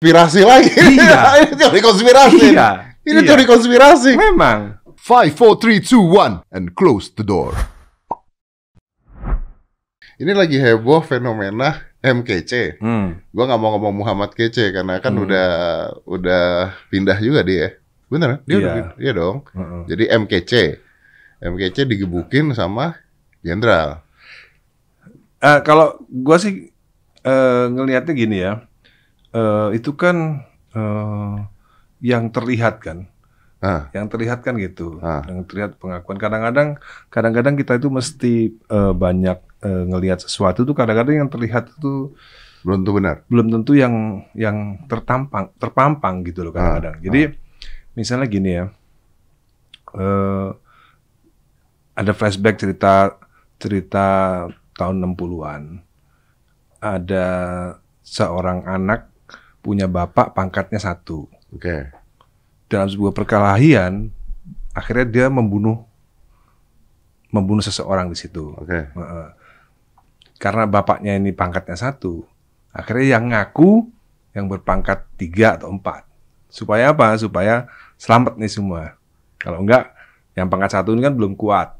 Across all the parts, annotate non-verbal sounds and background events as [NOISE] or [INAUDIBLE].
konspirasi lagi. Iya. [LAUGHS] ini teori konspirasi. Iya. Ini iya. teori konspirasi. Memang. Five, four, three, two, one, and close the door. Ini lagi heboh fenomena MKC. Hmm. Gua nggak mau ngomong Muhammad Kece karena kan Hmm. udah udah pindah juga dia. Bener? Dia udah Iya. pindah. Iya dong. Heeh. Jadi MKC. MKC digebukin sama jenderal. Eh, kalau gua sih eh, ngelihatnya gini ya, eh, itu kan eh, yang terlihat kan, Ah, yang terlihat kan gitu, Ah. yang terlihat pengakuan. Kadang-kadang, kadang-kadang kita itu mesti eh, banyak eh, ngelihat sesuatu tuh kadang-kadang yang terlihat itu belum tentu benar. belum tentu yang yang tertampang, terpampang gitu loh kadang-kadang. Ah, Jadi misalnya gini ya, eh, ada flashback cerita cerita tahun 60-an. Ada seorang anak punya bapak pangkatnya satu. Oke. Dalam sebuah perkelahian, akhirnya dia membunuh membunuh seseorang di situ. Oke. Heeh. Karena bapaknya ini pangkatnya satu, akhirnya yang ngaku yang berpangkat tiga atau empat. Supaya apa? Supaya selamat nih semua. Kalau enggak, yang pangkat satu ini kan belum kuat.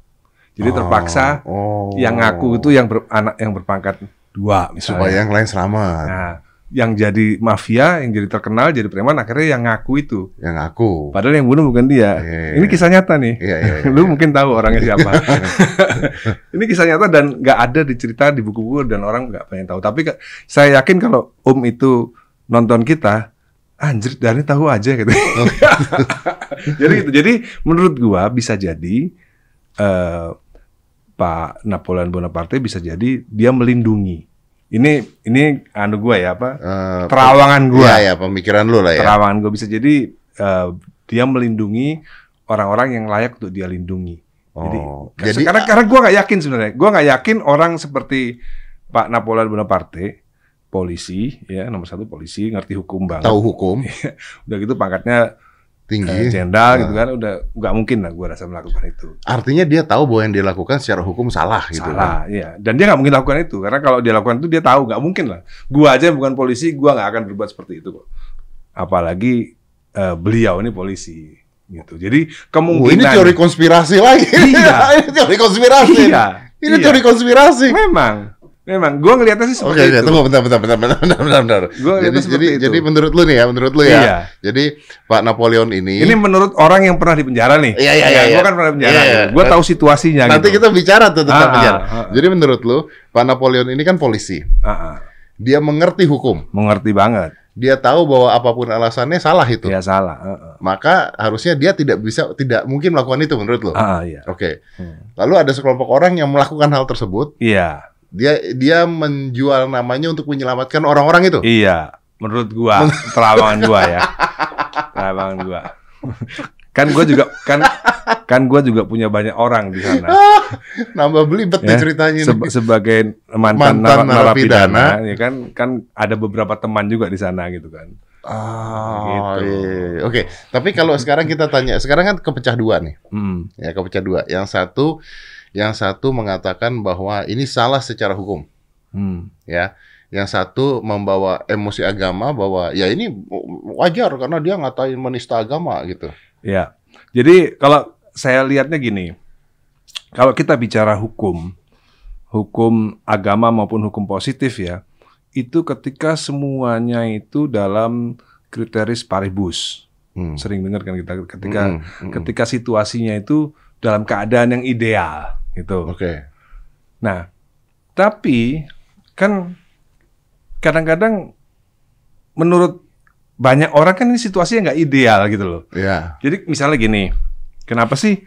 Jadi terpaksa Oh. yang ngaku itu yang ber- anak yang berpangkat dua misalnya. supaya yang lain selamat. Nah, yang jadi mafia, yang jadi terkenal, jadi preman akhirnya yang ngaku itu. Yang ngaku. Padahal yang bunuh bukan dia. Iya, iya, Ini iya. kisah nyata nih. Iya, iya, iya. [LAUGHS] Lu mungkin tahu orangnya siapa. [LAUGHS] [LAUGHS] ini kisah nyata dan nggak ada dicerita di buku-buku dan orang nggak pengen tahu. Tapi saya yakin kalau Om itu nonton kita, anjir Dani tahu aja gitu. jadi gitu. Jadi menurut gua bisa jadi eh, Pak Napoleon Bonaparte bisa jadi dia melindungi. Ini ini anu gua ya apa? Eh, Terawangan gua Iya, ya, pemikiran lu lah ya. terawangan gue bisa jadi eh, dia melindungi orang-orang yang layak untuk dia lindungi. Jadi, Oh, jadi jadi karena karena gue nggak yakin sebenarnya, gue nggak yakin orang seperti Pak Napoleon Bonaparte, polisi, ya nomor satu polisi, ngerti hukum banget, tahu hukum [LAUGHS] udah gitu pangkatnya tinggi. jenderal gitu Nah. kan, udah nggak mungkin lah gue rasa melakukan itu. Artinya dia tahu bahwa yang dia lakukan secara hukum salah gitu. kan. Salah, iya. Dan dia nggak mungkin lakukan itu karena kalau dia lakukan itu dia tahu nggak mungkin lah. Gua aja bukan polisi, gua nggak akan berbuat seperti itu kok. Apalagi eh, beliau ini polisi gitu. Jadi kemungkinan ini teori konspirasi lagi. Iya. [LAUGHS] ini teori konspirasi. Iya. Ini iya. teori konspirasi. Memang, memang. Gua ngelihatnya sih seperti oke, itu. tunggu bentar, bentar, bentar, bentar, bentar, bentar, bentar. Gua Jadi, ngeliatnya jadi, itu. jadi menurut lu nih ya, menurut lu ya. Iya. Jadi Pak Napoleon ini, Ini menurut orang yang pernah di penjara nih. Iya, iya, Ya, iya, Gua iya. kan pernah di penjara. Iya, iya. gitu. Gua tahu situasinya nanti gitu. kita bicara tuh tentang Ah, penjara. ah, ah. Jadi menurut lu, Pak Napoleon ini kan polisi. Ah, ah. Dia mengerti hukum. mengerti banget. Dia tahu bahwa apa pun alasannya salah itu. Ya salah. Ah, ah. Maka harusnya dia tidak bisa, tidak mungkin melakukan itu menurut lu. Ah, ah, iya. Oke. Hmm. Lalu ada sekelompok orang yang melakukan hal tersebut. Iya. Dia dia menjual namanya untuk menyelamatkan orang-orang itu. Iya, menurut gua, [LAUGHS] terawangan gua ya. Terawangan gua. kan gua juga kan kan gua juga punya banyak orang di sana. [LAUGHS] Nambah belibet nih Ya, ceritanya. ini. Seb- sebagai mantan, Mantan nar- narapidana, narapidana. ya kan kan ada beberapa teman juga di sana gitu kan. Ah, Gitu. iya, Oke, tapi kalau sekarang kita tanya, sekarang kan kepecah dua nih, Hmm. ya kepecah dua. Yang satu, yang satu mengatakan bahwa ini salah secara hukum, Hmm. ya. Yang satu membawa emosi agama bahwa ya ini wajar karena dia ngatain menista agama gitu. Ya. Jadi kalau saya lihatnya gini, kalau kita bicara hukum, hukum agama maupun hukum positif ya, itu ketika semuanya itu dalam kriteris paribus. Hmm. Sering dengar kan kita ketika Mm, mm, mm. ketika situasinya itu dalam keadaan yang ideal gitu. Oke. Nah, tapi kan kadang-kadang menurut banyak orang kan ini situasinya nggak ideal gitu loh. Ya. Jadi misalnya gini, kenapa sih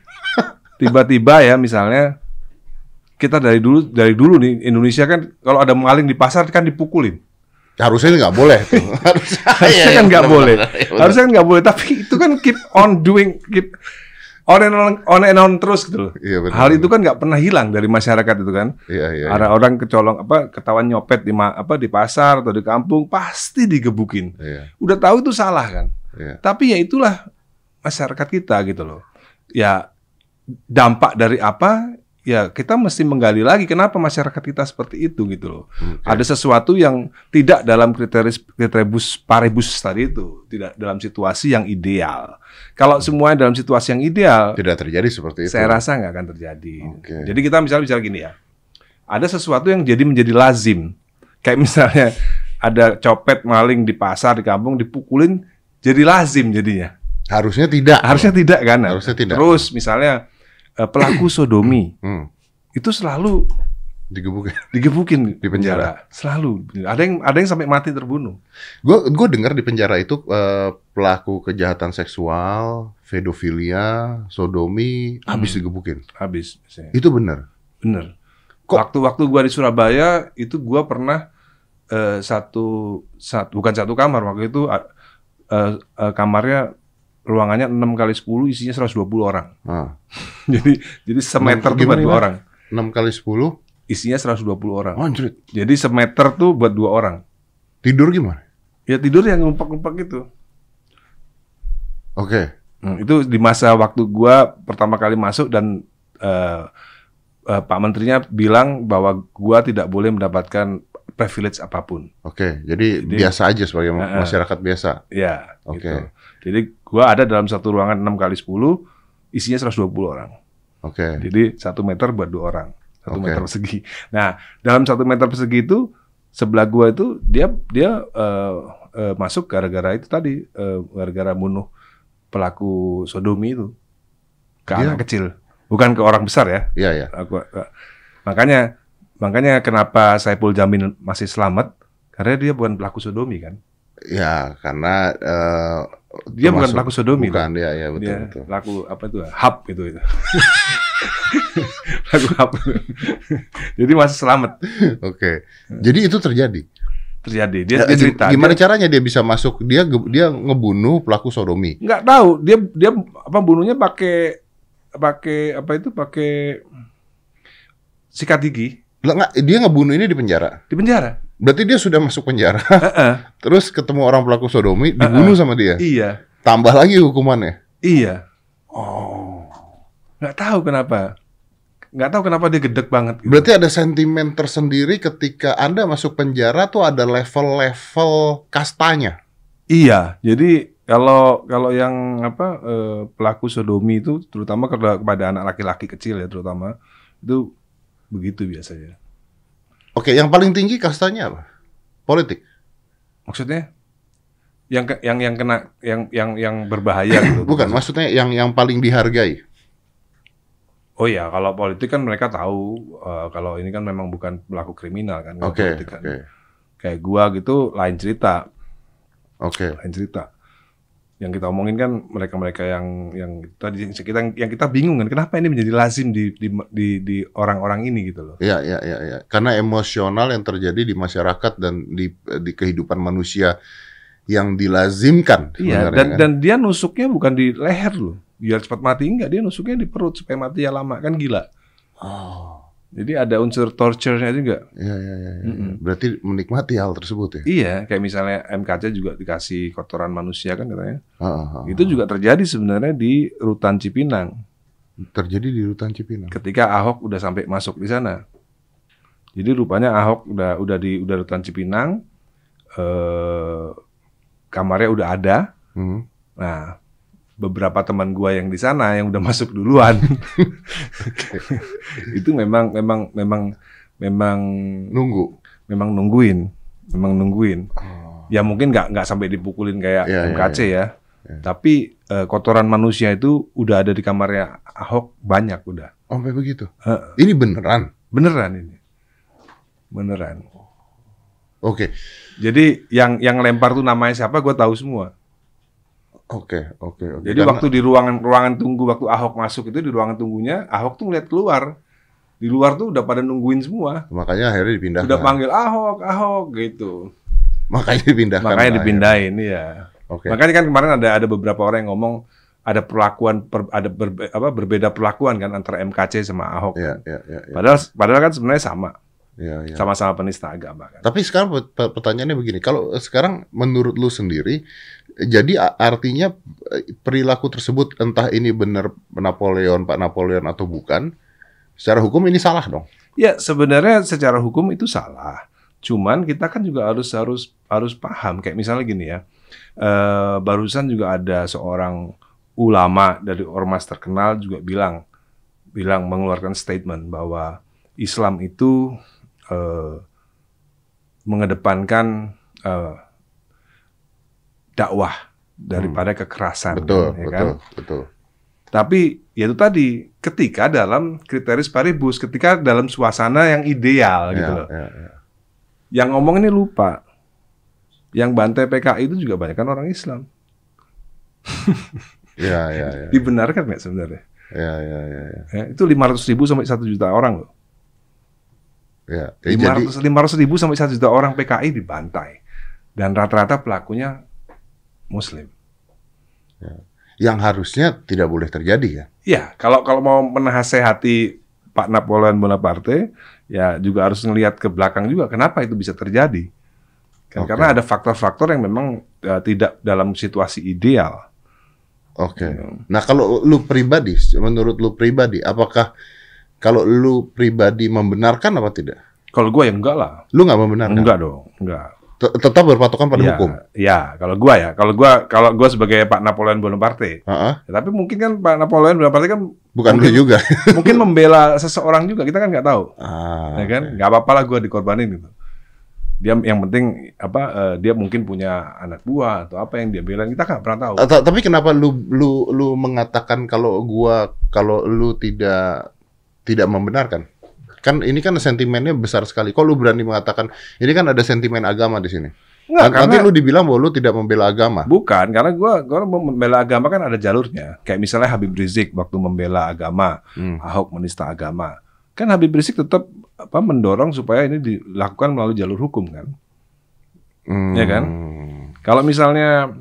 tiba-tiba ya misalnya kita dari dulu dari dulu nih Indonesia kan kalau ada maling di pasar kan dipukulin. Harusnya ini nggak boleh tuh. [LAUGHS] Harusnya, Harusnya iya, kan iya, nggak boleh. iya. Harusnya kan nggak boleh. Tapi itu kan keep on doing, keep on and on, on and on terus gitu loh. Iya, benar, Hal itu kan nggak pernah hilang dari masyarakat itu kan. Iya, iya. Ada orang kecolong apa ketahuan nyopet di ma- apa di pasar atau di kampung pasti digebukin. Iya, Udah tahu itu salah kan. iya. Tapi ya itulah masyarakat kita gitu loh. Ya dampak dari apa ya kita mesti menggali lagi kenapa masyarakat kita seperti itu gitu loh. Oke. Ada sesuatu yang tidak dalam kriteria kriterebus parebus tadi itu, tidak dalam situasi yang ideal. Kalau semuanya dalam situasi yang ideal, Tidak terjadi seperti itu. saya rasa nggak akan terjadi. Oke. Jadi kita misalnya bicara gini ya, ada sesuatu yang jadi menjadi lazim, kayak misalnya ada copet maling di pasar di kampung dipukulin jadi lazim jadinya. Harusnya tidak. Harusnya tidak kan? Harusnya tidak. Terus misalnya eh, pelaku [CLEARS THROAT] sodomi Hmm. itu selalu Digebukin. digebukin Di penjara. selalu. Ada yang ada yang sampai mati terbunuh. Gue gue dengar di penjara itu eh, pelaku kejahatan seksual, pedofilia, sodomi habis digebukin. Habis. misalnya. Itu benar. Bener. Kok- Waktu-waktu gua di Surabaya itu gua pernah eh, satu satu bukan satu kamar waktu itu eh, eh, kamarnya ruangannya 6 kali 10 isinya 120 orang. Ah. [LAUGHS] jadi jadi semeter tuh buat dua orang. 6 kali 10. Isinya 120 orang. Anjrit. Jadi semeter tuh buat dua orang. Tidur gimana? Ya tidur yang ngumpak-ngumpak gitu. Oke. Hmm, itu di masa waktu gua pertama kali masuk dan eh, eh, Pak Menterinya bilang bahwa gua tidak boleh mendapatkan privilege apa pun. Oke. Jadi, Jadi- biasa aja sebagai Heeh. masyarakat biasa. Ya, Oke. gitu. Jadi gua ada dalam satu ruangan 6 kali 10 isinya 120 orang. Oke. Jadi satu meter buat dua orang, satu Oke. meter persegi. Nah, dalam satu meter persegi itu sebelah gua itu dia dia eh, eh, masuk gara-gara itu tadi eh, gara-gara bunuh pelaku sodomi itu ke Dia- anak kecil, bukan ke orang besar ya. Iya, ya. Aku, eh, makanya makanya kenapa Saipul Jamil masih selamat karena dia bukan pelaku sodomi kan. Ya, karena eh, Dia bukan termasuk- pelaku sodomi. Bukan, ya, ya betul, dia betul. laku apa itu hub itu itu [LAUGHS] laku hub jadi masih selamat Oke. Jadi itu terjadi. terjadi dia, Ya, dia cerita Gimana dia caranya dia bisa masuk? Dia dia ngebunuh pelaku sodomi. nggak tahu dia dia apa bunuhnya pakai pakai apa itu pakai sikat gigi Lah, nggak, dia ngebunuh ini di penjara. di penjara Berarti dia sudah masuk penjara. [LAUGHS] Heeh. Terus ketemu orang pelaku sodomi, dibunuh sama dia. iya Tambah lagi hukumannya. iya Oh. nggak tahu kenapa nggak tahu kenapa dia gedek banget gitu. Berarti ada sentimen tersendiri ketika Anda masuk penjara tuh ada level-level kastanya. Iya, jadi kalau kalau yang apa eh, pelaku sodomi itu terutama kepada anak laki-laki kecil ya terutama itu begitu biasanya. Oke, yang paling tinggi kastanya apa? Politik. Maksudnya yang ke- yang yang kena yang yang yang berbahaya gitu. [CLEARS THROAT] Bukan, maksudnya yang yang paling dihargai. Oh iya, kalau politik kan mereka tahu eh, kalau ini kan memang bukan pelaku kriminal kan. Oke, politik kan. oke. Kayak gua gitu lain cerita, Oke. lain cerita. Yang kita omongin kan mereka-mereka yang yang tadi kita yang kita bingung kan kenapa ini menjadi lazim di di di, di orang-orang ini gitu loh. Iya, iya, iya, iya. Karena emosional yang terjadi di masyarakat dan di di kehidupan manusia yang dilazimkan Iya, dan kan. dan dia nusuknya bukan di leher loh. Biar cepat mati enggak, dia nusuknya di perut supaya mati ya lama kan gila. Oh, Jadi ada unsur torture-nya juga. iya, iya, iya. Mm-mm. Berarti menikmati hal tersebut ya. Iya, kayak misalnya MKC juga dikasih kotoran manusia kan katanya. Ah, ah, ah. Itu juga terjadi sebenarnya di Rutan Cipinang. terjadi di Rutan Cipinang. Ketika Ahok udah sampai masuk di sana. Jadi rupanya Ahok udah udah di udah Rutan Cipinang eh kamarnya udah ada. Hmm. Nah, beberapa teman gua yang di sana yang udah [LAUGHS] masuk duluan. itu memang memang memang memang Nunggu. memang nungguin, memang nungguin. Oh. Ya mungkin nggak nggak sampai dipukulin kayak Iya, iya, MKC ya. Iya. Tapi eh, kotoran manusia itu udah ada di kamarnya Ahok banyak udah. Oh, Sampai begitu. Heeh. Ini beneran. Beneran ini. Beneran. Oke. Jadi yang yang lempar tuh namanya siapa gue tahu semua. Oke, oke, oke. Jadi Karena- waktu di ruangan ruangan tunggu waktu Ahok masuk itu di ruangan tunggunya Ahok tuh ngeliat keluar. Di luar tuh udah pada nungguin semua. makanya akhirnya dipindahkan. Udah panggil Ahok, Ahok gitu. Makanya dipindahkan. Makanya dipindahin ya. Oke. Makanya kan kemarin ada ada beberapa orang yang ngomong ada perlakuan per- ada berbe- apa berbeda perlakuan kan antara MKC sama Ahok. Iya, iya, iya, iya. Padahal padahal kan sebenarnya sama, Iya, iya. sama-sama penista agama kan. Tapi sekarang pe- pe- pertanyaannya begini, kalau sekarang menurut lu sendiri, jadi artinya eh, perilaku tersebut entah ini benar Napoleon, Pak Napoleon atau bukan, Secara hukum ini salah dong. Ya sebenarnya secara hukum itu salah. Cuman kita kan juga harus harus harus paham kayak misalnya gini ya. Eh, barusan juga ada seorang ulama dari ormas terkenal juga bilang bilang mengeluarkan statement bahwa Islam itu eh, mengedepankan dakwah daripada kekerasan, Betul, ya kan? betul, betul. Tapi ya itu tadi, ketika dalam kriteris paribus, ketika dalam suasana yang ideal gitu Ya, loh. ya, ya. Yang ngomong ini lupa. Yang bantai PKI itu juga banyak kan orang Islam. [LAUGHS] Ya, ya, ya. Dibenarkan nggak sebenarnya? Ya, ya, ya, ya. Ya, itu 500 ribu sampai 1 juta orang loh. Ya, ya, jadi 500, 500 ribu sampai 1 juta orang PKI dibantai. Dan rata-rata pelakunya Muslim. yang harusnya tidak boleh terjadi ya. Ya, kalau kalau mau menasehati Pak Napoleon Bonaparte, ya juga harus ngelihat ke belakang juga kenapa itu bisa terjadi. Kan, Oke. Karena ada faktor-faktor yang memang eh, tidak dalam situasi ideal. Oke. Ya. Nah, kalau lu pribadi, menurut lu pribadi, apakah kalau lu pribadi membenarkan apa tidak? Kalau gue ya enggak lah, Lu nggak membenarkan? enggak dong, enggak. Tetap berpatokan pada ya, hukum. Ya, kalau gua ya, kalau gua kalau gua sebagai Pak Napoleon Bonaparte, Heeh. ya, tapi mungkin kan Pak Napoleon Bonaparte kan Bukan Mungkin- juga. [LAUGHS] mungkin [LAUGHS] membela seseorang juga, kita kan nggak tahu, Ah, ya kan? Nggak apa-apa lah gua dikorbanin gitu. Dia yang penting apa? eh, dia mungkin punya anak buah atau apa yang dia bela, kita nggak pernah tahu. Ah, ta- Tapi kenapa lu lu lu mengatakan kalau gua kalau lu tidak tidak membenarkan? Kan ini kan sentimennya besar sekali. Kok lu berani mengatakan ini kan ada sentimen agama di sini? Nggak, Nanti karena lu dibilang bahwa lu tidak membela agama. bukan karena gua gua membela agama kan ada jalurnya. Kayak misalnya Habib Rizik waktu membela agama, Hmm. Ahok menista agama. Kan Habib Rizik tetap apa mendorong supaya ini dilakukan melalui jalur hukum kan. Hmm. Ya kan? Kalau misalnya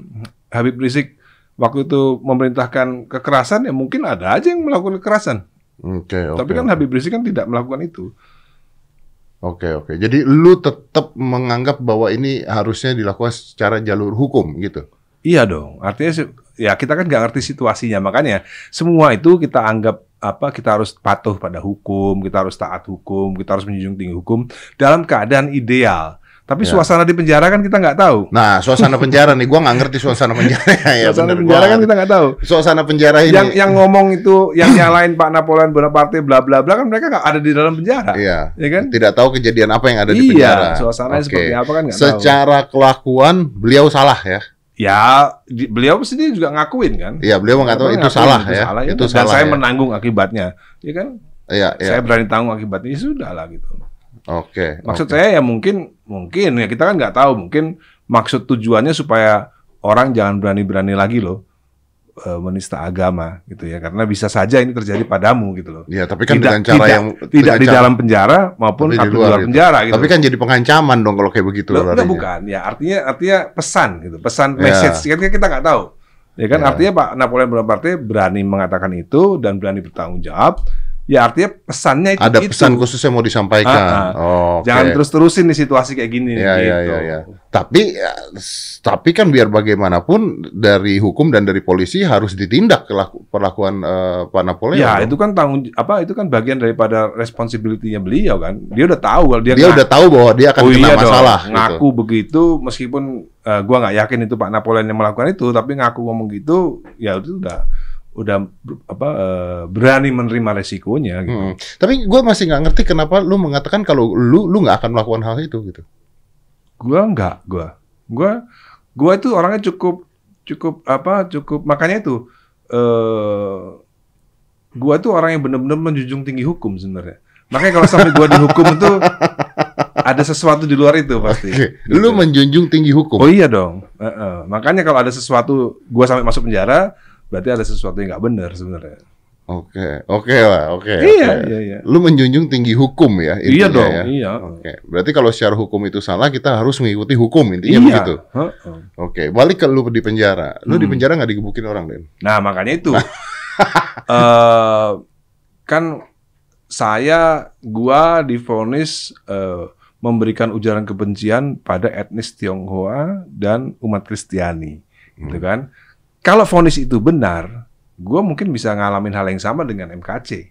Habib Rizik waktu itu memerintahkan kekerasan ya mungkin ada aja yang melakukan kekerasan. Oke, oke. Tapi kan oke. Habib Rizik kan tidak melakukan itu. Oke, oke. Jadi lu tetap menganggap bahwa ini harusnya dilakukan secara jalur hukum gitu. Iya dong. Artinya ya kita kan nggak ngerti situasinya. Makanya semua itu kita anggap apa kita harus patuh pada hukum, kita harus taat hukum, kita harus menjunjung tinggi hukum dalam keadaan ideal. Tapi Ya. suasana di penjara kan kita nggak tahu. Nah, suasana [LAUGHS] penjara nih, gua nggak ngerti suasana penjara [LAUGHS] ya. suasana bener. penjara Gua- kan kita nggak tahu. Suasana penjara ini. Yang yang ngomong itu, yang [CLEARS THROAT] nyalain Pak Napoleon Bonaparte, bla bla bla kan mereka nggak ada di dalam penjara. Iya. Ya kan? Tidak tahu kejadian apa yang ada di Iya, penjara. suasananya Oke. seperti apa kan nggak tahu. Secara kelakuan beliau salah ya. Ya, di- beliau sendiri juga ngakuin kan. Iya, beliau mengatakan Ngakuin itu salah itu ya. salah, Itu Dan salah. saya ya. menanggung akibatnya. Ya kan? Iya, iya. Saya berani tanggung akibatnya. Ya sudah lah gitu. Oke. Maksud oke. saya ya mungkin mungkin ya kita kan nggak tahu mungkin maksud tujuannya supaya orang jangan berani-berani lagi loh eh, menista agama gitu ya karena bisa saja ini terjadi padamu gitu loh. Iya, tapi kan Tidak- dengan cara tidak- yang Tidak di dalam penjara maupun tapi di luar luar gitu. penjara gitu. Tapi kan jadi pengancaman dong kalau kayak begitu Loh, enggak bukan ya artinya artinya pesan gitu pesan Ya. message kan kita nggak tahu ya kan Ya. artinya Pak Napoleon Bonaparte berani mengatakan itu dan berani bertanggung jawab ya artinya pesannya itu Ada itu. pesan khusus yang mau disampaikan. Ah, Oh, oke. jangan terus terusin di situasi kayak gini Iya, iya, gitu. iya, iya. Tapi ya, s- tapi kan biar bagaimanapun dari hukum dan dari polisi harus ditindak kelaku- perlakuan eh, Pak Napoleon. Ya dong. itu kan tanggung apa itu kan bagian daripada responsibility-nya beliau kan dia udah tahu kalau dia, dia udah tahu bahwa dia akan oh kena iya dong, masalah gitu. ngaku begitu meskipun eh, gua nggak yakin itu Pak Napoleon yang melakukan itu tapi ngaku ngomong gitu ya itu udah udah apa eh, berani menerima resikonya gitu. Hmm. Tapi gue masih nggak ngerti kenapa lu mengatakan kalau lu lu nggak akan melakukan hal itu gitu. Gua enggak, gua. Gua gua itu orangnya cukup cukup apa? Cukup makanya itu eh gua tuh orang yang benar-benar menjunjung tinggi hukum sebenarnya. Makanya kalau sampai gua dihukum itu ada sesuatu di luar itu pasti. Oke. Gitu. Lu menjunjung tinggi hukum. Oh iya dong. Heeh. Makanya kalau ada sesuatu gua sampai masuk penjara, berarti ada sesuatu yang nggak benar sebenarnya. Oke, oke lah, oke. iya, oke. iya, iya. Lu menjunjung tinggi hukum ya. Iya intinya dong, ya. iya. Oke, berarti kalau secara hukum itu salah, kita harus mengikuti hukum intinya Iya. begitu. Heeh. Oke, balik ke lu di penjara. Lu di Hmm. penjara nggak digebukin orang, Den? Nah, makanya itu. [LAUGHS] eh kan saya gua divonis eh, memberikan ujaran kebencian pada etnis Tionghoa dan umat Kristiani, gitu kan? Kalau vonis itu benar, gua mungkin bisa ngalamin hal yang sama dengan MKC.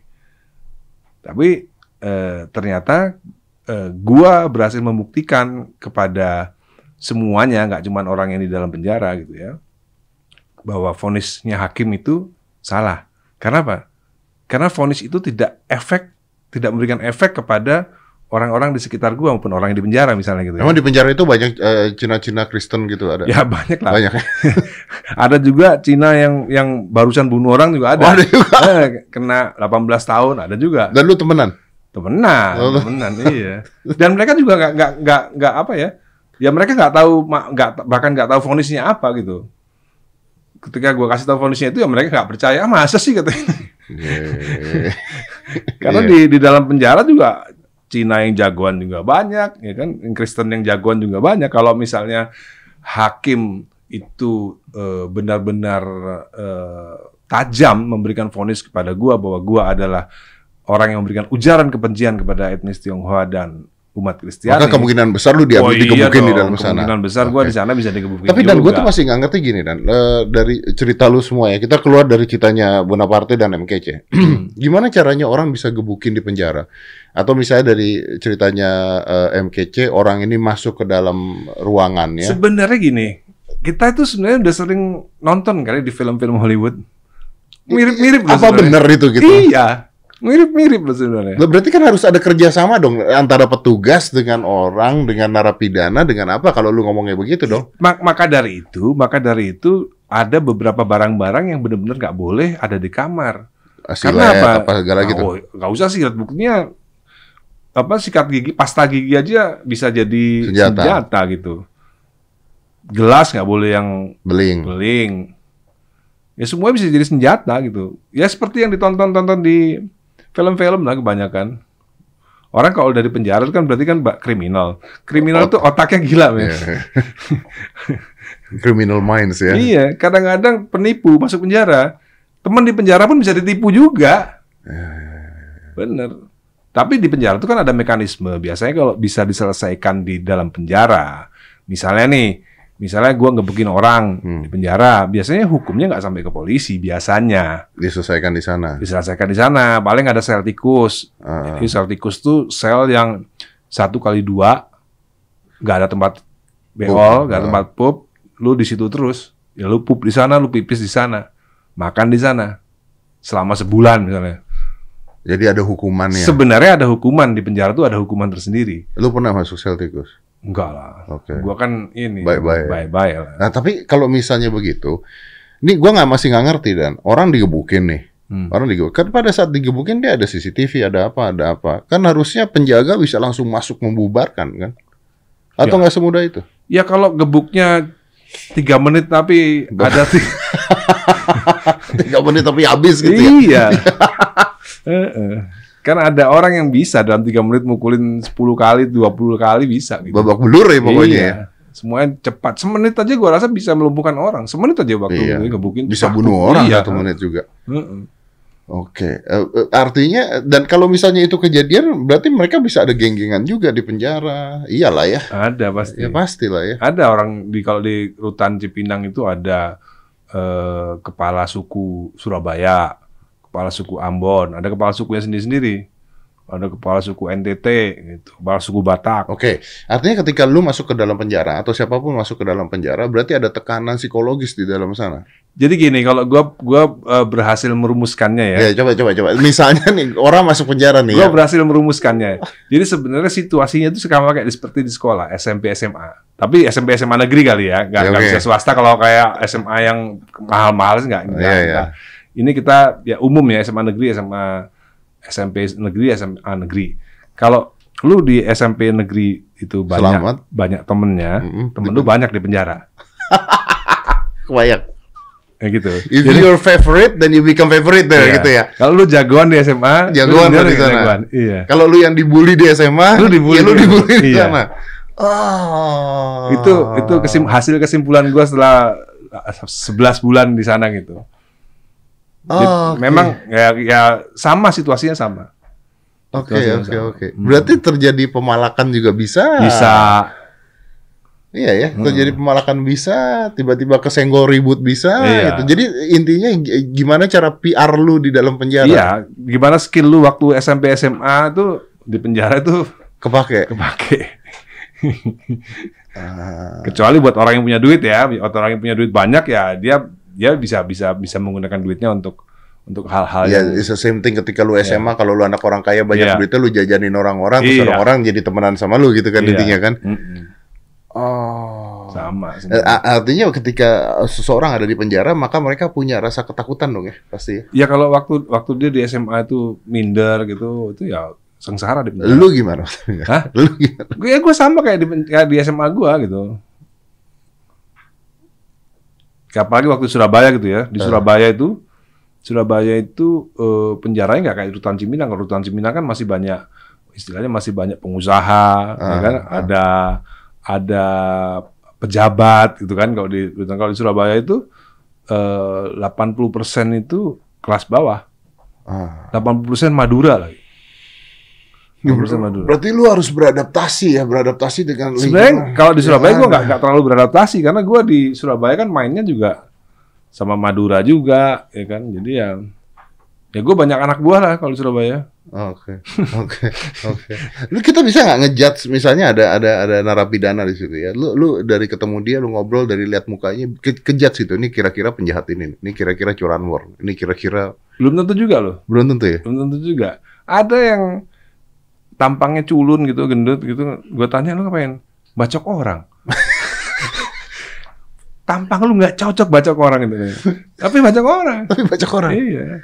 Tapi eh, ternyata eh, gua berhasil membuktikan kepada semuanya, nggak cuma orang yang di dalam penjara gitu ya, bahwa vonisnya hakim itu salah. Karena apa? Karena vonis itu tidak efek, tidak memberikan efek kepada orang-orang di sekitar gua maupun orang yang di penjara misalnya gitu. Ya. Emang di penjara itu banyak eh, Cina-Cina Kristen gitu ada? Ya banyak lah. Banyak. [LAUGHS] Ada juga Cina yang yang barusan bunuh orang juga ada. Oh, ada juga. Eh, kena 18 tahun ada juga. Dan lu temenan? Temenan, Oh. temenan iya. Dan mereka juga nggak nggak nggak nggak apa ya? Ya mereka nggak tahu nggak bahkan nggak tahu vonisnya apa gitu. Ketika gua kasih tahu vonisnya itu ya mereka nggak percaya "Ah, masa sih katanya. Yeah. [LAUGHS] Karena Iya. di di dalam penjara juga Cina yang jagoan juga banyak, ya kan? Yang Kristen yang jagoan juga banyak. Kalau misalnya hakim itu eh, benar-benar eh, tajam memberikan vonis kepada gua bahwa gua adalah orang yang memberikan ujaran kebencian kepada etnis Tionghoa dan umat Kristiani. Maka kemungkinan besar lu diambil Oh iya digebukin di dong, dalam sana. Kemungkinan besar gua Oke. di sana bisa digebukin Tapi dan gue tuh masih nggak ngerti gini dan eh, dari cerita lu semua ya kita keluar dari ceritanya Bonaparte dan MKC. [CLEARS THROAT] Gimana caranya orang bisa gebukin di penjara? Atau misalnya dari ceritanya eh, MKC orang ini masuk ke dalam ruangannya. Sebenarnya gini, kita itu sebenarnya udah sering nonton kali di film-film Hollywood. Mirip-mirip Apa benar itu gitu? Iya, mirip-mirip loh sebenarnya. Berarti kan harus ada kerjasama dong antara petugas dengan orang, dengan narapidana, dengan apa? Kalau lu ngomongnya begitu dong. Ma- maka dari itu, maka dari itu ada beberapa barang-barang yang benar-benar nggak boleh ada di kamar. Silet, Karena apa? apa segala gitu. Oh, nggak usah sih, buktinya apa sikat gigi, pasta gigi aja bisa jadi Senjata. senjata, gitu. Gelas nggak boleh yang Beling. beling. Ya semua bisa jadi senjata gitu. Ya seperti yang ditonton-tonton di film-film lah kebanyakan. Orang kalau dari penjara itu kan berarti kan kriminal. Kriminal itu otaknya gila, men. Iya. Criminal minds ya. Iya, kadang-kadang penipu masuk penjara. Teman di penjara pun bisa ditipu juga. Bener. Tapi di penjara itu kan ada mekanisme. Biasanya kalau bisa diselesaikan di dalam penjara, misalnya nih, misalnya gua ngebukin orang Hmm. di penjara, biasanya hukumnya nggak sampai ke polisi. Biasanya Diselesaikan di sana. diselesaikan di sana. Paling ada sel tikus. Ah. Jadi sel tikus tuh sel yang satu kali dua, nggak ada tempat beol, nggak ada Ah. tempat pup, lu di situ terus. Ya lu pup di sana, lu pipis di sana, makan di sana selama sebulan misalnya. Jadi ada hukumannya. Sebenarnya ada hukuman di penjara tuh ada hukuman tersendiri. Lu pernah masuk sel tikus? Enggak lah. Oke. Gua kan ini Bye-bye. bye-bye lah. Nah, tapi kalau misalnya begitu, ini gua nggak masih nggak ngerti dan orang digebukin nih. Hmm. Orang digebukin. Kan pada saat digebukin dia ada CCTV, ada apa, ada apa. Kan harusnya penjaga bisa langsung masuk membubarkan kan? Atau Ya. nggak semudah itu? Ya kalau gebuknya tiga menit tapi ada ti- [LAUGHS] Tiga menit tapi habis gitu ya? iya. [LAUGHS] Kan ada orang yang bisa dalam tiga menit mukulin 10 kali, 20 kali bisa gitu. Babak belur ya pokoknya Iya. ya. Semuanya cepat. Semenit aja gua rasa bisa melumpuhkan orang. Semenit aja waktu Iya. gue gebukin. Bisa bunuh orang Iya. satu menit juga. Heeh. Oke, Eh, eh, artinya dan kalau misalnya itu kejadian, berarti mereka bisa ada geng-gengan juga di penjara. Iyalah ya, Ada pasti. ya pastilah ya. Ada orang di kalau di rutan Cipinang itu ada eh, kepala suku Surabaya, kepala suku Ambon, ada kepala sukunya sendiri-sendiri. Ada kepala suku NTT gitu, kepala suku Batak. Oke, artinya ketika lu masuk ke dalam penjara atau siapa pun masuk ke dalam penjara, berarti ada tekanan psikologis di dalam sana. Jadi gini, kalau gua gua eh, berhasil merumuskannya ya. Ya, coba coba coba. Misalnya nih orang masuk penjara nih. Gua ya. berhasil merumuskannya. Jadi sebenarnya situasinya itu sama kayak seperti di sekolah SMP SMA. Tapi SMP SMA negeri kali ya, nggak Ya, oke. bisa swasta kalau kayak SMA yang mahal-mahal sih nggak. Iya, iya. Ini kita ya umum ya SMA negeri, SMA SMP negeri, SMA negeri. Kalau lu di SMP negeri itu banyak Selamat. banyak temennya, Mm-mm. temen lu banyak di penjara, [LAUGHS] Kebayang. kayak gitu. If your favorite, then you become favorite there Iya. gitu ya. Kalau lu jagoan di SMA, [LAUGHS] Jagoan lu di sana. jagoan. Iya. Kalau lu yang dibully di SMA, Lu dibully ya lu di- dibully di iya. sana. Oh. itu itu kesim, hasil kesimpulan gua setelah 11 bulan di sana gitu. Oh, oke. Memang ya, ya sama situasinya sama. Oke, oke, oke. Hmm. Berarti terjadi pemalakan juga bisa. Bisa Iya ya, Hmm. terjadi pemalakan bisa, tiba-tiba kesenggol ribut bisa Iya. gitu. Jadi intinya g- gimana cara PR lu di dalam penjara? Iya, gimana skill lu waktu SMP SMA tuh di penjara tuh Kepake. kepake. Ah, Kecuali buat orang yang punya duit ya, orang yang punya duit banyak ya dia dia bisa bisa bisa menggunakan duitnya untuk untuk hal-hal ya, yang it's the same thing ketika lu SMA, kalau lu anak orang kaya banyak Iya. duitnya, lu jajanin orang-orang, terus Iya. orang-orang jadi temenan sama lu gitu kan Iya. intinya kan? Mm-mm. Oh. sama. Eh, sebenarnya. a- Artinya ketika seseorang ada di penjara, maka mereka punya rasa ketakutan dong ya, pasti. ya. Ya kalau waktu waktu dia di SMA itu minder gitu, itu ya sengsara di penjara. Lu gimana? Hah? Lu gimana? Gue ya gue sama kayak di kayak di SMA gua gitu. Apalagi waktu Surabaya gitu ya. Di Eh. Surabaya itu Surabaya itu eh, penjaranya nggak kayak Rutan Cipinang. Kalau Rutan Cipinang kan masih banyak istilahnya masih banyak pengusaha, ya Ah, kan? ah. Ada ada pejabat gitu kan. Kalau di Rutan kalau di Surabaya itu eh, 80% itu kelas bawah. Ah. 80% Madura lagi. 80% Madura. Berarti lu harus beradaptasi ya, beradaptasi dengan Sebenarnya lingkungan. kalau di Surabaya gue nggak ada. nggak terlalu beradaptasi karena gue di Surabaya kan mainnya juga sama Madura juga, ya kan. Jadi ya ya gue banyak anak buah lah kalau di Surabaya. Oke, [LAUGHS] oke, oke. Lu kita bisa nggak ngejudge misalnya ada ada ada narapidana di situ ya. Lu lu dari ketemu dia, lu ngobrol dari lihat mukanya, ke, kejudge itu. Ini kira-kira penjahat ini, ini kira-kira curanmor, ini kira-kira Belum tentu juga loh, belum tentu ya. belum tentu juga. Ada yang tampangnya culun gitu, gendut gitu. Gue tanya lu ngapain? Bacok orang. [LAUGHS] Tampang lu nggak cocok bacok orang gitu. Tapi bacok orang. Tapi baca koran. Iya.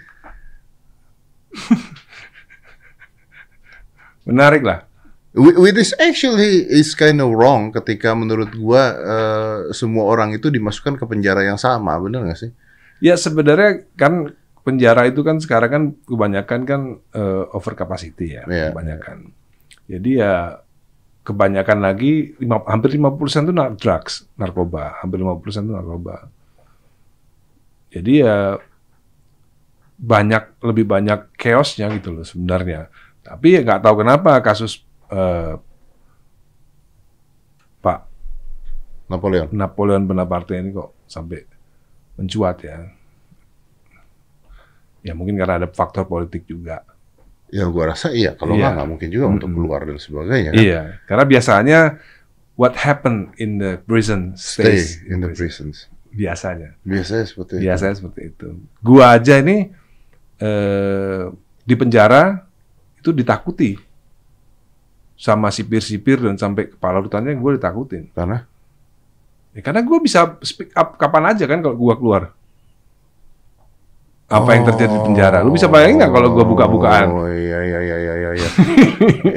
[LAUGHS] Menarik lah. Wh- Which is actually is kind of wrong ketika menurut gua eh, semua orang itu dimasukkan ke penjara yang sama, bener nggak sih? Ya sebenarnya kan penjara itu kan sekarang kan kebanyakan kan eh, over capacity ya, Iya. kebanyakan. Jadi ya kebanyakan lagi lima, hampir 50% itu nar- drugs, narkoba, hampir 50% itu narkoba. Jadi ya banyak lebih banyak chaosnya gitu loh sebenarnya. Tapi ya nggak tahu kenapa kasus eh, Pak Napoleon. Napoleon Bonaparte ini kok sampai mencuat ya. Ya mungkin karena ada faktor politik juga. Ya gua rasa iya, kalau Iya. nggak mungkin juga untuk Mm-mm. keluar dan sebagainya. kan. Iya, karena biasanya what happened in the prison Stay stays in the prisons. biasanya. Biasanya seperti itu. Biasanya seperti itu. Gua aja ini eh, di penjara itu ditakuti sama sipir-sipir dan sampai kepala rutannya gue ditakutin. Karena Ya, karena gue bisa speak up kapan aja kan kalau gue keluar. Apa yang terjadi di penjara? Lu bisa bayangin nggak kalau gue buka-bukaan? Oh iya iya iya iya iya. iya. [LAUGHS]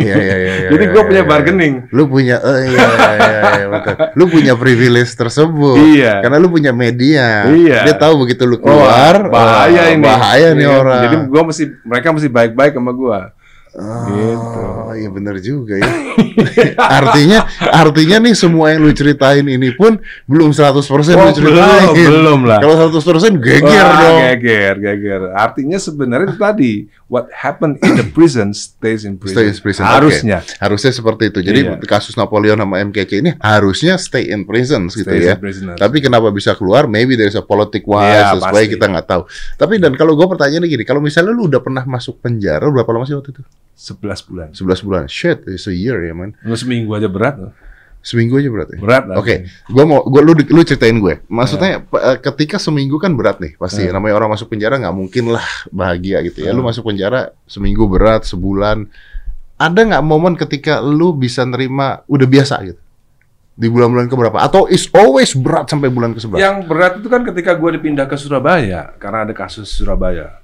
Iya iya iya. iya, Jadi gue iya, punya bargaining. Lu punya oh iya iya iya, betul. Lu punya privilege tersebut. Iya. Karena lu punya media. Iya. Dia tahu begitu lu Oh, keluar bahaya oh, ini. Bahaya nih orang. Jadi gua mesti mereka mesti baik-baik sama gua. Oh, Gitu. iya bener juga ya. [LAUGHS] artinya artinya nih semua yang lu ceritain ini pun belum 100% lu ceritain. Oh, belum, belum lah. Kalau 100% geger Wah, dong. Geger, geger. Artinya sebenarnya itu tadi what happened in the prison stays in prison. Stay in prison. Harusnya. Oke. Harusnya seperti itu. Jadi Iya. kasus Napoleon sama MKK ini harusnya stay in prison gitu ya. in prison. Tapi kenapa bisa keluar? Maybe there's a politic wise, Iya, that's why pasti. kita nggak tahu. Tapi dan kalau gue pertanyaannya gini, kalau misalnya lu udah pernah masuk penjara berapa lama sih waktu itu? 11 bulan. 11 bulan. Shit, it's a year ya man. Lu seminggu aja berat. loh. Seminggu aja berarti. Berat lah. Oke, gua mau gua lu lu ceritain gue. Maksudnya p- eh, ketika seminggu kan berat nih, pasti Iya. namanya orang masuk penjara nggak mungkin lah bahagia gitu ya. Iya. Lu masuk penjara seminggu berat, sebulan. Ada nggak momen ketika lu bisa nerima udah biasa gitu? Di bulan-bulan keberapa? Atau is always berat sampai bulan ke-11? Yang berat itu kan ketika gue dipindah ke Surabaya karena ada kasus Surabaya.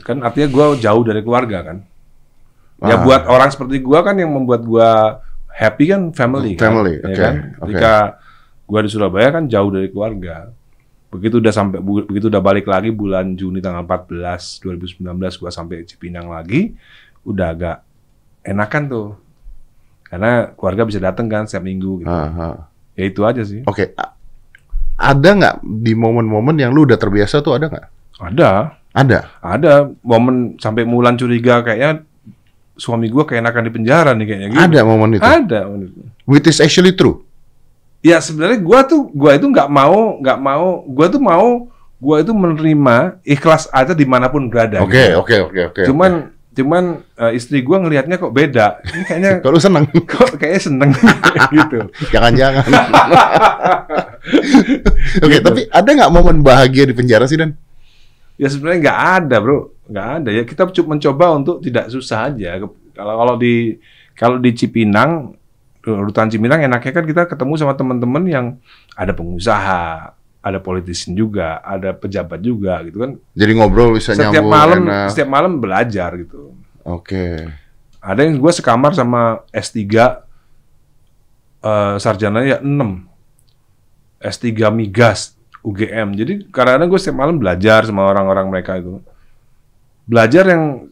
Kan artinya gue jauh dari keluarga kan. Ya Ah. buat orang seperti gue kan yang membuat gue happy kan family. kan, Family, ya kan? oke. Ketika gue di Surabaya kan jauh dari keluarga. Begitu udah sampai begitu udah balik lagi bulan Juni tanggal 14 2019 gue sampai Cipinang lagi, udah agak enakan tuh. Karena keluarga bisa datang kan setiap minggu gitu. Ah, ah. Ya itu aja sih. Oke, A- ada nggak di momen-momen yang lu udah terbiasa tuh ada nggak? Ada. Ada. Ada momen sampai Mulan curiga kayaknya suami gua keenakan di penjara nih kayaknya gitu. Ada momen itu. Ada momen itu. Which is actually true. Ya sebenarnya gua tuh gua itu nggak mau nggak mau gua tuh mau gua itu menerima ikhlas aja di mana pun berada. Oke, gitu. oke, oke, oke. Cuman cuman eh, istri gua ngelihatnya kok beda. Ini kayaknya [LAUGHS] kalau seneng, [LAUGHS] kok kayaknya seneng [LAUGHS] gitu. jangan-jangan. Oke, Gitu. tapi ada nggak momen bahagia di penjara sih Dan? Ya sebenarnya nggak ada bro, nggak ada ya. Kita cuma mencoba untuk tidak susah aja. Kalau kalau di kalau di Cipinang, rutan Cipinang enaknya kan kita ketemu sama teman-teman yang ada pengusaha, ada politisi juga, ada pejabat juga gitu kan. Jadi ngobrol bisa Setiap nyambung malam, enak. setiap malam belajar gitu. Oke. Ada yang gue sekamar sama S3 eh sarjana ya 6. S3 migas UGM. Jadi kadang-kadang gue setiap malam belajar sama orang-orang mereka itu. Belajar yang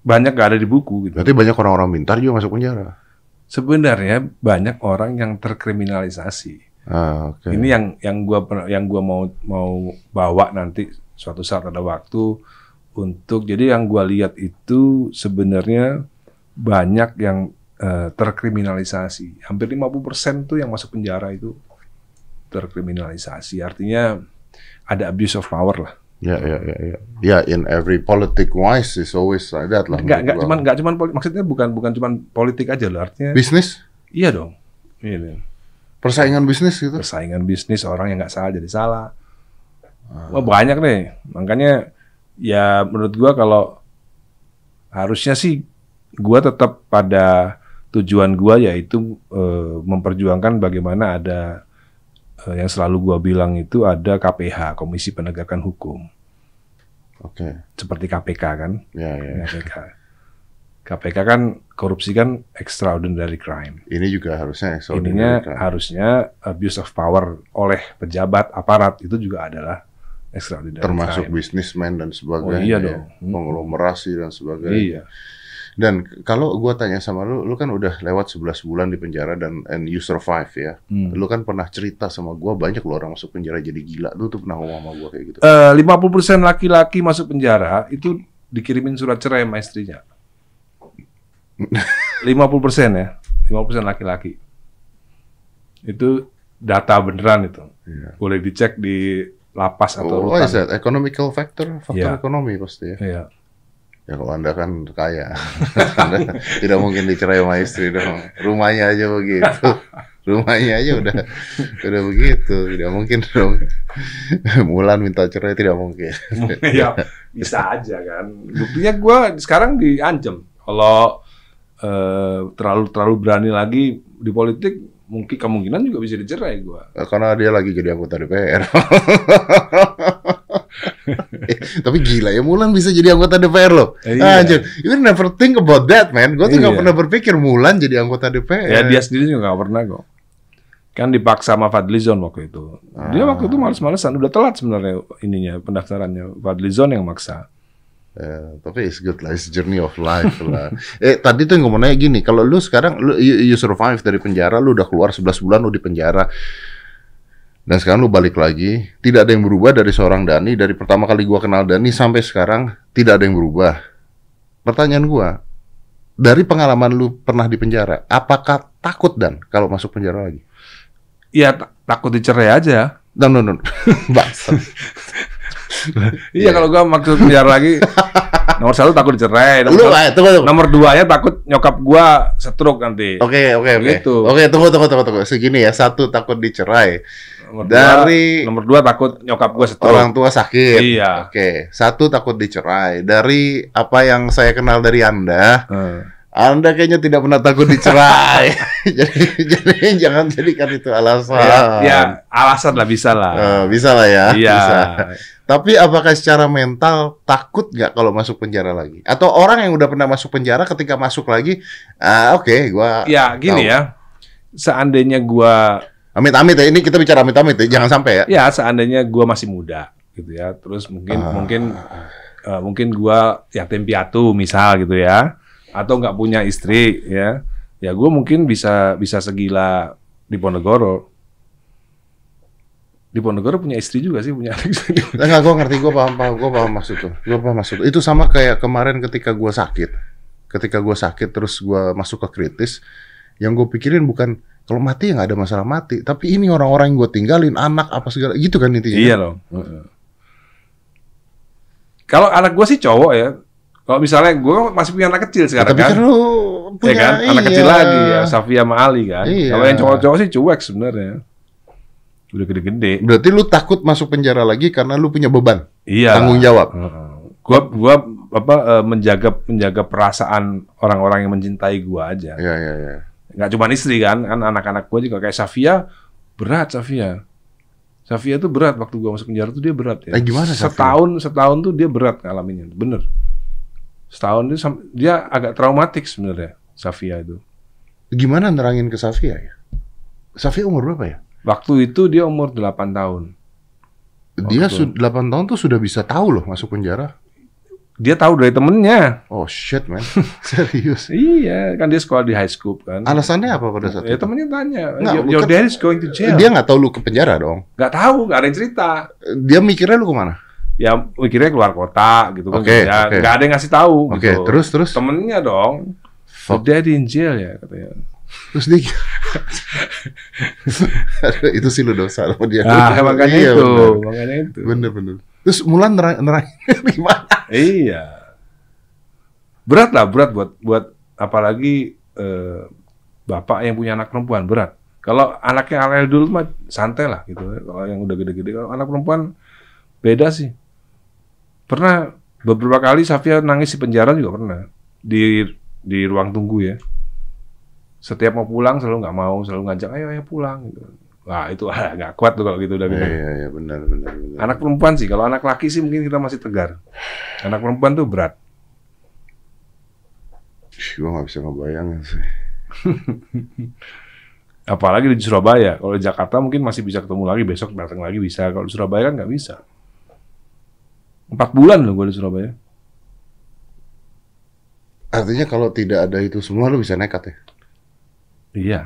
banyak gak ada di buku gitu. Berarti banyak orang-orang pintar juga masuk penjara. Sebenarnya banyak orang yang terkriminalisasi. Ah, oke. Ini yang yang gua per- yang gua mau mau bawa nanti suatu saat ada waktu untuk jadi yang gua lihat itu sebenarnya banyak yang eh, terkriminalisasi. Hampir 50% tuh yang masuk penjara itu terkriminalisasi. Artinya ada abuse of power lah. Ya, ya, ya, ya. Ya, in every politic wise is always like that lah. Enggak enggak cuman enggak cuman maksudnya bukan bukan cuman politik aja loh. Artinya bisnis, iya dong. Ini persaingan bisnis gitu. persaingan bisnis orang yang nggak salah jadi salah. Wah banyak deh. Makanya ya menurut gua kalau harusnya sih gua tetap pada tujuan gua yaitu eh, memperjuangkan bagaimana ada yang selalu gua bilang itu ada KPH Komisi Penegakan Hukum Oke. seperti KPK kan Ya, ya. KPK KPK kan korupsi kan extraordinary crime Ini juga harusnya ininya extraordinary crime. harusnya abuse of power oleh pejabat aparat itu juga adalah extraordinary termasuk crime. bisnismen dan sebagainya. Oh, iya ya. dong. Hmm. Konglomerasi dan sebagainya. Iya. Dan kalau gua tanya sama lu, lu kan udah lewat 11 bulan di penjara dan and you survive ya. Hmm. Lu kan pernah cerita sama gua banyak lu orang masuk penjara jadi gila. Lu tuh pernah ngomong sama gua kayak gitu. Eh, 50% laki-laki masuk penjara itu dikirimin surat cerai sama istrinya. [LAUGHS] 50% ya. 50% laki-laki. Itu data beneran itu. Iya. Boleh dicek di lapas atau Oh, is rutan. that? Economical factor? Faktor Iya. ekonomi pasti ya. Iya. Ya kalau Anda kan kaya. [LAUGHS] Anda tidak mungkin dicerai sama istri dong. Rumahnya aja begitu. [LAUGHS] Rumahnya aja udah udah begitu. Tidak mungkin dong. Mulan minta cerai tidak mungkin. [LAUGHS] ya bisa aja kan. Buktinya gue sekarang diancam kalau eh, terlalu terlalu berani lagi di politik mungkin kemungkinan juga bisa dicerai gue. Karena dia lagi jadi anggota DPR. Eh, [LAUGHS] Tapi gila ya Mulan bisa jadi anggota DPR loh. Iya. Anjir, you never think about that man. Gue tuh nggak Iya. pernah berpikir Mulan jadi anggota DPR. Ya dia sendiri juga nggak pernah kok. Kan dipaksa sama Fadlizon waktu itu. Dia waktu itu males-malesan, udah telat sebenarnya ininya pendaftarannya. Fadlizon yang maksa. Ya, tapi it's good lah, it's journey of life lah. [LAUGHS] eh tadi tuh yang ngomong nanya gini, kalau lu sekarang lu you, you survive dari penjara, lu udah keluar 11 bulan lu di penjara. Dan sekarang lu balik lagi, tidak ada yang berubah dari seorang Dani dari pertama kali gua kenal Dani sampai sekarang tidak ada yang berubah. Pertanyaan gua, dari pengalaman lu pernah di penjara, apakah takut dan kalau masuk penjara lagi? Iya ta- takut dicerai aja. Dan no, no, no. [LAUGHS] Bangsat. Iya kalau gua maksud penjara lagi nomor satu takut dicerai. Nomor, Lu, satu- tunggu, tunggu. nomor duanya takut nyokap gua stroke nanti. Oke, oke, oke. Gitu. Oke, tunggu, tunggu, tunggu, tunggu. Segini ya, satu takut dicerai. Nomor Dari- dua, nomor dua takut nyokap gua stroke. Orang tua sakit. Iya. Oke, satu takut dicerai. Dari apa yang saya kenal dari Anda, Eh. Anda kayaknya tidak pernah takut dicerai. [LAUGHS] [LAUGHS] jadi, jadi jangan jadikan itu alasan. Ya, ya, alasan lah bisa lah. Eh, bisa lah ya. Iya. Bisa. Tapi apakah secara mental takut nggak kalau masuk penjara lagi? Atau orang yang udah pernah masuk penjara ketika masuk lagi, ah oke, gua Ya gini tahu. ya. Seandainya gua Amit-amit ya, ini kita bicara amit-amit ya, jangan sampai ya. ya seandainya gua masih muda gitu ya. Terus mungkin Ah. mungkin eh, mungkin gua yatim piatu misal gitu ya. Atau nggak punya istri ya. Ya gua mungkin bisa bisa segila di Ponegoro. Di Ponegoro punya istri juga sih, punya anak. [LAUGHS] Enggak, gue ngerti, gue paham, paham, gue paham maksud tuh, gue paham maksud. Itu sama kayak kemarin ketika gue sakit, ketika gue sakit terus gue masuk ke kritis, yang gue pikirin bukan Kalau mati ya nggak ada masalah mati. Tapi ini orang-orang yang gue tinggalin, anak apa segala gitu kan intinya. Iya loh. Kalau anak gue sih cowok ya. Kalau misalnya gue masih punya anak kecil Ya, sekarang tapi kan. kan lu ya punya kan? Anak iya. kecil lagi ya, Safia sama Ali kan. Iya. Kalau yang cowok-cowok sih cuek sebenarnya. Udah gede-gede. Berarti lu takut masuk penjara lagi karena lu punya beban, Iya. tanggung jawab. Gua gua apa eh, menjaga menjaga perasaan orang-orang yang mencintai gua aja. Iya iya iya. Nggak cuma istri kan, kan anak-anak gua juga kayak Safia berat Safia. Safia tuh berat waktu gua masuk penjara tuh dia berat ya. Eh, gimana Safia? Setahun setahun tuh dia berat ngalaminnya, bener. Setahun dia dia agak traumatik sebenarnya Safia itu. Gimana nerangin ke Safia ya? Safia umur berapa ya? Waktu itu dia umur 8 tahun. Dia Waktu- su- 8 tahun tuh sudah bisa tahu loh masuk penjara. Dia tahu dari temennya. Oh shit man, [LAUGHS] serius. Iya, kan dia sekolah di high school kan. Alasannya apa pada saat Ya itu? temennya tanya, Nggak, your, your bukan- dad is going to jail. Dia nggak tahu lu ke penjara dong. nggak tahu, nggak ada yang cerita. Dia mikirnya lu ke mana? Ya mikirnya keluar kota gitu kan. Oke, ya, oke. nggak ada yang ngasih tahu Oke, gitu. terus terus Temennya dong. Your daddy in jail ya katanya. terus dia [LAUGHS] itu sih lu dosa sama dia. Ah, makanya Iya, itu, bener. makanya itu. Bener bener. Terus Mulan nerang nerang [LAUGHS] gimana? Iya. Berat lah, berat buat buat apalagi eh, bapak yang punya anak perempuan berat. Kalau anaknya alel dulu mah santai lah gitu. Kalau yang udah gede-gede, kalau anak perempuan beda sih. Pernah beberapa kali Safia nangis di penjara juga pernah di di ruang tunggu ya. Setiap mau pulang selalu nggak mau, selalu ngajak ayo ayo pulang. Gitu. Wah itu [LAUGHS] ah, nggak kuat tuh kalau gitu udah gitu. Iya iya benar benar benar. Anak perempuan sih, kalau anak laki sih mungkin kita masih tegar. Anak perempuan tuh berat. Gua nggak bisa ngebayangin sih. [LAUGHS] Apalagi di Surabaya. Kalau di Jakarta mungkin masih bisa ketemu lagi, besok datang lagi bisa. Kalau di Surabaya kan nggak bisa. Empat bulan loh gue di Surabaya. Artinya kalau tidak ada itu semua lu bisa nekat ya? Iya.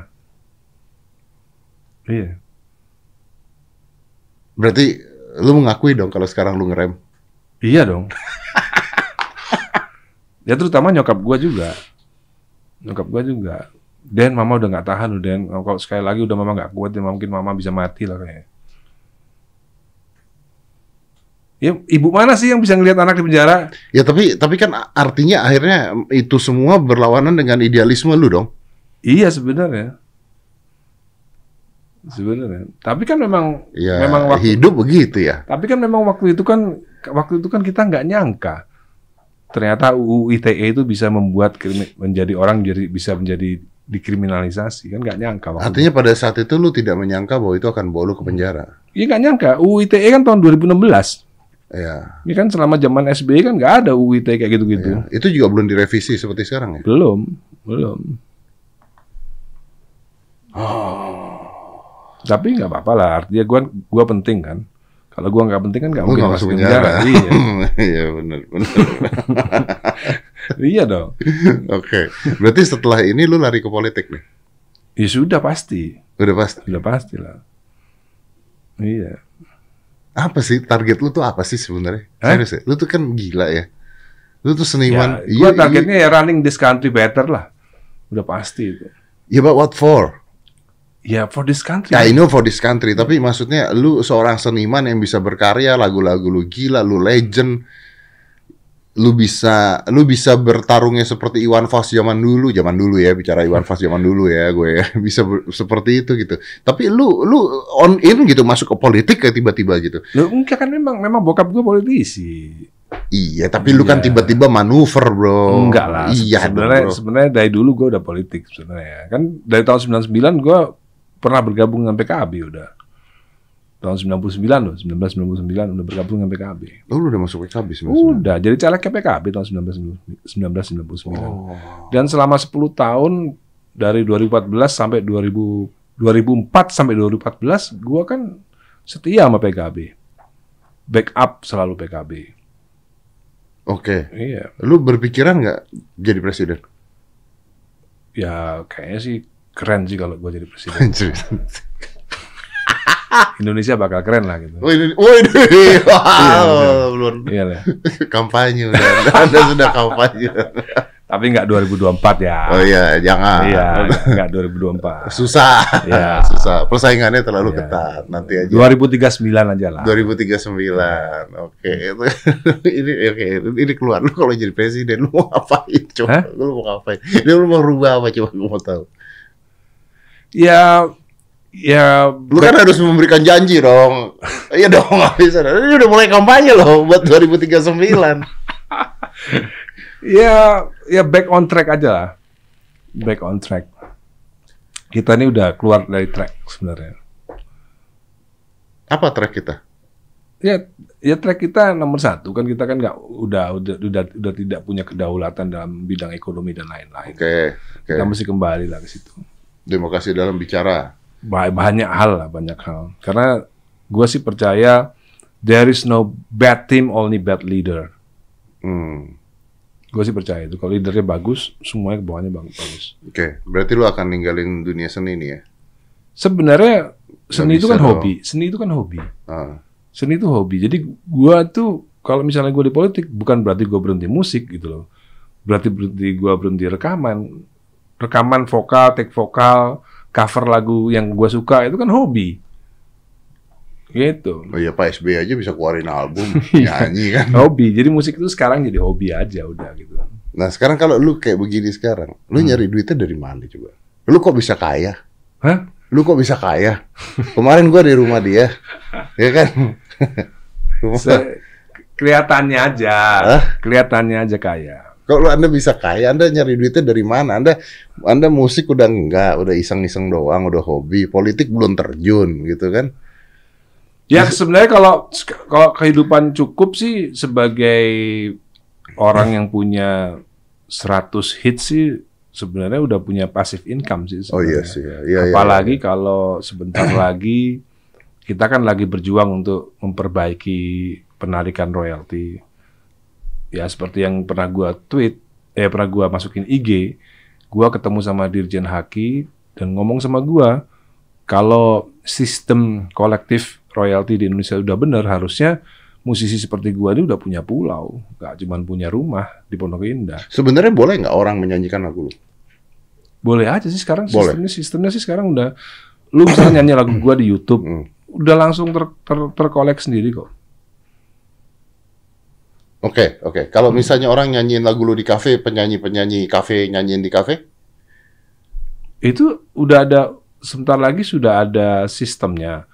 Iya. Berarti lu mengakui dong kalau sekarang lu ngerem. Iya dong. [LAUGHS] ya terutama nyokap gua juga. Nyokap gua juga. Den, mama udah nggak tahan Den. Kalau sekali lagi udah mama nggak kuat, ya mungkin mama bisa mati lah kayaknya. Ya, ibu mana sih yang bisa ngelihat anak di penjara? Ya tapi tapi kan artinya akhirnya itu semua berlawanan dengan idealisme lu dong. Iya sebenarnya. Sebenarnya. Tapi kan memang Ya memang waktu hidup begitu ya. Tapi kan memang waktu itu kan waktu itu kan kita nggak nyangka ternyata UU ITE itu bisa membuat krimi- menjadi orang jadi bisa menjadi dikriminalisasi kan nggak nyangka waktu Artinya pada saat itu lu tidak menyangka bahwa itu akan bawa lu ke penjara. itu. Iya nggak nyangka UU ITE kan tahun 2016. Ya. Ini kan selama zaman SBY kan nggak ada UU ITE kayak gitu-gitu. ya. Itu juga belum direvisi seperti sekarang ya. Belum, belum. Tapi nggak apa-apa lah. Artinya gua gua penting kan. Kalau gua nggak penting kan nggak mungkin masuk penjara. penjara. iya, [LAUGHS] Iya benar benar. [LAUGHS] iya dong. Oke. Berarti setelah ini lu lari ke politik nih. Ya sudah pasti, Udah pasti. sudah pasti lah. Iya. Apa sih target lu tuh apa sih sebenarnya? Serius ya? Lu tuh kan gila ya. Lu tuh Ya, seniman. gua targetnya ya running this country better lah. Udah pasti itu. Ya but what for? Ya for this country. Ya I know for this country, tapi maksudnya lu seorang seniman yang bisa berkarya, lagu-lagu lu gila, lu legend. Lu bisa lu bisa bertarungnya seperti Iwan Fals zaman dulu, zaman dulu ya, bicara Iwan Fals zaman dulu ya, gue ya. [LAUGHS] Bisa ber- seperti itu gitu. Tapi lu lu on in gitu masuk ke politik kayak tiba-tiba gitu. Loh, enggak kan memang memang bokap gua politisi. Iya, tapi lu kan Iya. tiba-tiba manuver, Bro. Enggak lah. Iya, sebenarnya sebenarnya dari dulu gua udah politik sebenarnya. Kan dari tahun 99 gua pernah bergabung dengan PKB udah. Tahun 99 loh, 1999 udah bergabung dengan PKB. Oh, lu udah masuk PKB sebenarnya. Udah, jadi calegnya PKB tahun 1999. 1999. Oh. Dan selama 10 tahun dari 2014 sampai 2000 2004 sampai 2014 gua kan setia sama PKB. Backup selalu PKB. Oke. Iya. Lu berpikiran nggak jadi presiden? Ya kayaknya sih keren sih kalau gua jadi presiden. [LAUGHS] Indonesia bakal keren lah gitu. Oh ini, oh ini, [LAUGHS] wow, belum Iya lah. kampanye udah, Anda sudah kampanye. Tapi nggak 2024 ya. Oh iya, jangan. Iya, nggak 2024. Susah. Iya. Susah. Persaingannya terlalu Iya. ketat. Nanti aja. 2039 aja lah. 2039. Oke. Itu [LAUGHS] ini oke, ini keluar lu kalau jadi presiden lu mau ngapain coba? Hah? Lu mau ngapain? Ini lu mau rubah apa coba gua mau tahu. Ya, ya. Lu kan harus memberikan janji dong. [LAUGHS] Iya dong, nggak bisa. Ini udah mulai kampanye loh buat 2039. [LAUGHS] Ya, ya back on track aja lah. Back on track. Kita ini udah keluar dari track sebenarnya. Apa track kita? Ya, ya track kita nomor satu kan kita kan nggak udah udah udah udah tidak punya kedaulatan dalam bidang ekonomi dan lain-lain. Oke, oke. Kita mesti kembali lah ke situ. Demokrasi dalam bicara. Ba- Banyak hal lah, banyak hal. Karena gue sih percaya there is no bad team, only bad leader. Hmm. Gue sih percaya itu. Kalau leadernya bagus, semuanya ke bawahnya bang- bagus. Oke, berarti lu akan ninggalin dunia seni nih ya? Sebenarnya seni itu kan dong. hobi. Seni itu kan hobi. Ah. Seni itu hobi. Jadi gua tuh kalau misalnya gue di politik bukan berarti gue berhenti musik gitu loh. Berarti berhenti gua berhenti rekaman. Rekaman vokal, take vokal, cover lagu yang gua suka itu kan hobi. Gitu. Oh iya Pak SBY aja bisa keluarin album [LAUGHS] Iya. nyanyi kan. Hobi. Jadi musik itu sekarang jadi hobi aja udah gitu. Nah sekarang kalau lu kayak begini sekarang, lu Hmm. nyari duitnya dari mana coba? Lu kok bisa kaya? Hah? Lu kok bisa kaya? Kemarin gua di rumah dia, ya kan? Rumah- [LAUGHS] Se- kelihatannya aja. Hah? Kelihatannya aja kaya. Kalau anda bisa kaya, anda nyari duitnya dari mana? Anda, anda musik udah enggak, udah iseng-iseng doang, udah hobi, politik belum terjun gitu kan? Ya sebenarnya kalau kalau kehidupan cukup sih sebagai orang yang punya 100 hits sih sebenarnya udah punya passive income sih. Oh iya sebenarnya. sih, ya. Iya, iya, Apalagi iya. kalau sebentar [CLEARS THROAT] lagi kita kan lagi berjuang untuk memperbaiki penarikan royalti. Ya seperti yang pernah gua tweet, eh pernah gua masukin IG, gua ketemu sama Dirjen Haki dan ngomong sama gua kalau sistem kolektif royalti di Indonesia udah bener, harusnya musisi seperti gua ini udah punya pulau, nggak cuma punya rumah di Pondok Indah. Sebenarnya boleh nggak orang menyanyikan lagu lu? Boleh aja sih sekarang Boleh. sistemnya sistemnya sih sekarang udah lu misalnya nyanyi lagu gua di YouTube Hmm. udah langsung ter, ter- terkolek sendiri kok. Oke, oke. Kalau misalnya orang nyanyiin lagu lu di kafe, penyanyi-penyanyi kafe nyanyiin di kafe, Itu udah ada sebentar lagi sudah ada sistemnya.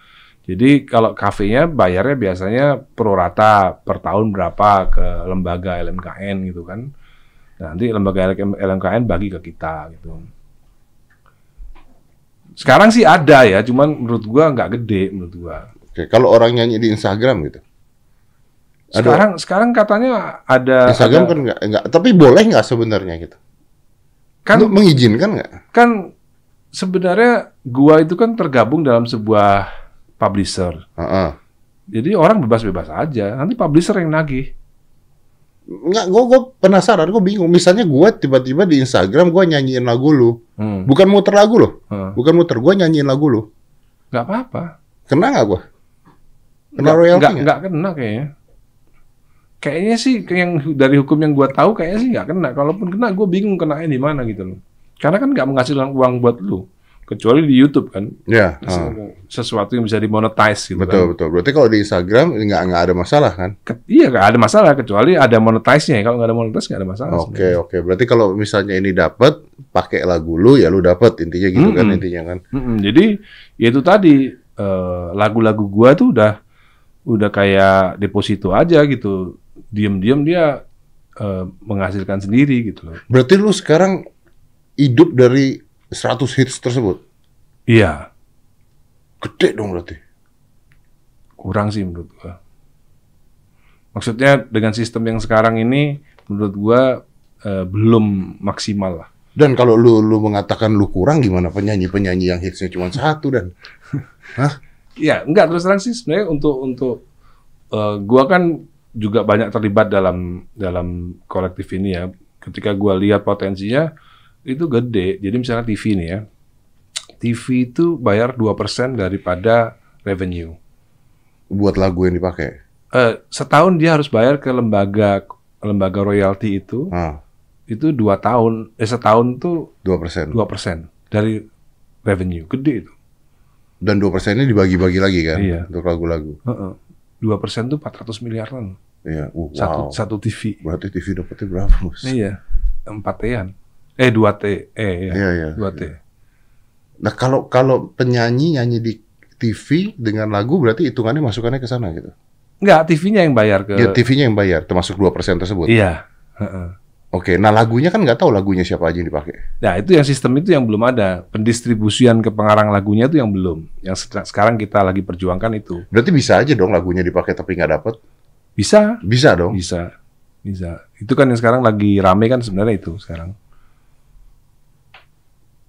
Jadi kalau kafenya bayarnya biasanya pro rata per tahun berapa ke lembaga LMKN gitu kan. Nah, nanti lembaga LM LMKN bagi ke kita gitu. Sekarang sih ada ya, cuman menurut gua nggak gede menurut gua. oke. Kalau orang nyanyi di Instagram gitu, Ada- Sekarang sekarang katanya ada Instagram ada- kan nggak, nggak. Tapi boleh nggak sebenarnya gitu? kan Lu mengizinkan nggak? kan sebenarnya gua itu kan tergabung dalam sebuah publisher. Heeh. Jadi orang bebas-bebas aja. Nanti publisher yang nagih. Nggak, gue gue penasaran, gue bingung. Misalnya gue tiba-tiba di Instagram gue nyanyiin lagu lu, Hmm. bukan muter lagu lo, Heeh. bukan muter, gue nyanyiin lagu lu. Nggak apa-apa. Kena nggak gue? Kena Nggak- royalty nggak? nggak kena kayaknya. Kayaknya sih yang dari hukum yang gua tahu kayaknya sih nggak kena. Kalaupun kena, gue bingung kenain di mana gitu loh. Karena kan nggak menghasilkan uang buat lu. Kecuali di YouTube kan. Ya, heeh. Sesuatu yang bisa dimonetize gitu betul kan. betul. Berarti kalau di Instagram nggak nggak ada masalah kan? Ke- iya nggak ada masalah. Kecuali ada monetize-nya. Kalau nggak ada monetize nggak ada masalah. Oke sebenarnya. oke. Berarti kalau misalnya ini dapat pakai lagu lu ya lu dapat intinya gitu kan Mm-mm. intinya kan. Mm-mm, jadi ya itu tadi eh, lagu-lagu gua tuh udah udah kayak deposito aja gitu. Diam-diam dia eh, menghasilkan sendiri gitu loh. Berarti lu sekarang hidup dari 100 hits tersebut. Iya, Gede dong berarti. kurang sih menurut gua. Maksudnya dengan sistem yang sekarang ini menurut gua eh, belum maksimal lah. Dan kalau lu lu mengatakan lu kurang gimana penyanyi-penyanyi yang hitsnya cuma satu dan [LAUGHS] Ya, enggak terus terang sih sebenarnya untuk untuk eh, gua kan juga banyak terlibat dalam dalam kolektif ini ya. Ketika gua lihat potensinya itu gede. Jadi misalnya TV nih ya. TV itu bayar 2% daripada revenue. buat lagu yang dipakai. Eh, setahun dia harus bayar ke lembaga lembaga royalti itu Ah, itu dua tahun, eh setahun tuh dua persen. dua persen dari revenue, gede itu. Dan dua persen ini dibagi-bagi lagi kan Iya. untuk lagu-lagu. Dua persen tuh 400 miliaran Iya. Uh, satu wow. satu TV. Berarti TV dapetnya berapa? Iya, empat T-an. Eh dua T, eh iya, Iya iya. dua T. Nah kalau kalau penyanyi nyanyi di TV dengan lagu berarti hitungannya masukannya ke sana gitu. Enggak, TV-nya yang bayar ke. Ya TV-nya yang bayar termasuk dua persen tersebut. Iya. Heeh. Oke, nah lagunya kan nggak tahu lagunya siapa aja yang dipakai. Nah itu yang sistem itu yang belum ada. Pendistribusian ke pengarang lagunya itu yang belum. Yang se- sekarang kita lagi perjuangkan itu. Berarti bisa aja dong lagunya dipakai tapi nggak dapet. Bisa, Bisa dong. bisa, bisa. Itu kan yang sekarang lagi rame kan sebenarnya itu sekarang.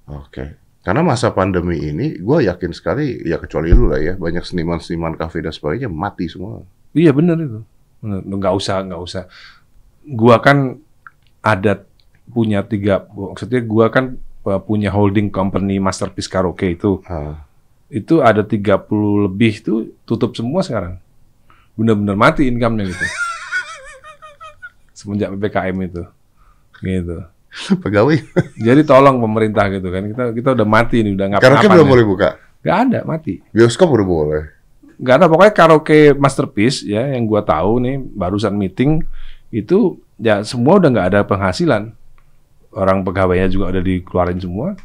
Oke. Karena masa pandemi ini, gue yakin sekali, ya kecuali lu lah ya, banyak seniman-seniman kafe dan sebagainya mati semua. Iya benar itu. Nggak usah, nggak usah. Gua kan ada punya tiga, maksudnya gua kan uh, punya holding company Masterpiece Karaoke itu. Ah, Itu ada 30 lebih tuh tutup semua sekarang. Bener-bener mati income-nya gitu. [LAUGHS] Semenjak PPKM itu. Gitu. pegawai. Jadi tolong pemerintah gitu kan. Kita kita udah mati nih, udah nggak Karaoke belum boleh buka. Gak ada, mati. Bioskop udah boleh. Gak ada pokoknya karaoke masterpiece ya yang gua tahu nih barusan meeting itu ya semua udah nggak ada penghasilan. Orang pegawainya juga udah dikeluarin semua.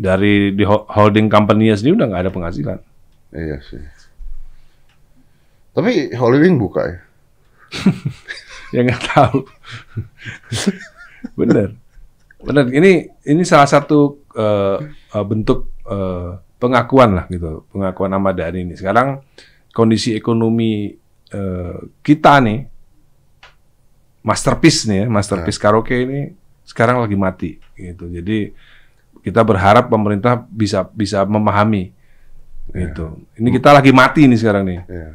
Dari di ho- holding company-nya sendiri udah nggak ada penghasilan. Iya sih. Tapi Hollywood buka ya. [LAUGHS] ya nggak tahu. Bener. Bener. Ini ini salah satu eh, eh, bentuk eh, pengakuan lah gitu. Pengakuan Ahmad Dhani ini. Sekarang kondisi ekonomi eh, kita nih masterpiece nih ya masterpiece karaoke ini sekarang lagi mati gitu jadi kita berharap pemerintah bisa bisa memahami gitu ini kita lagi mati nih sekarang nih Iya.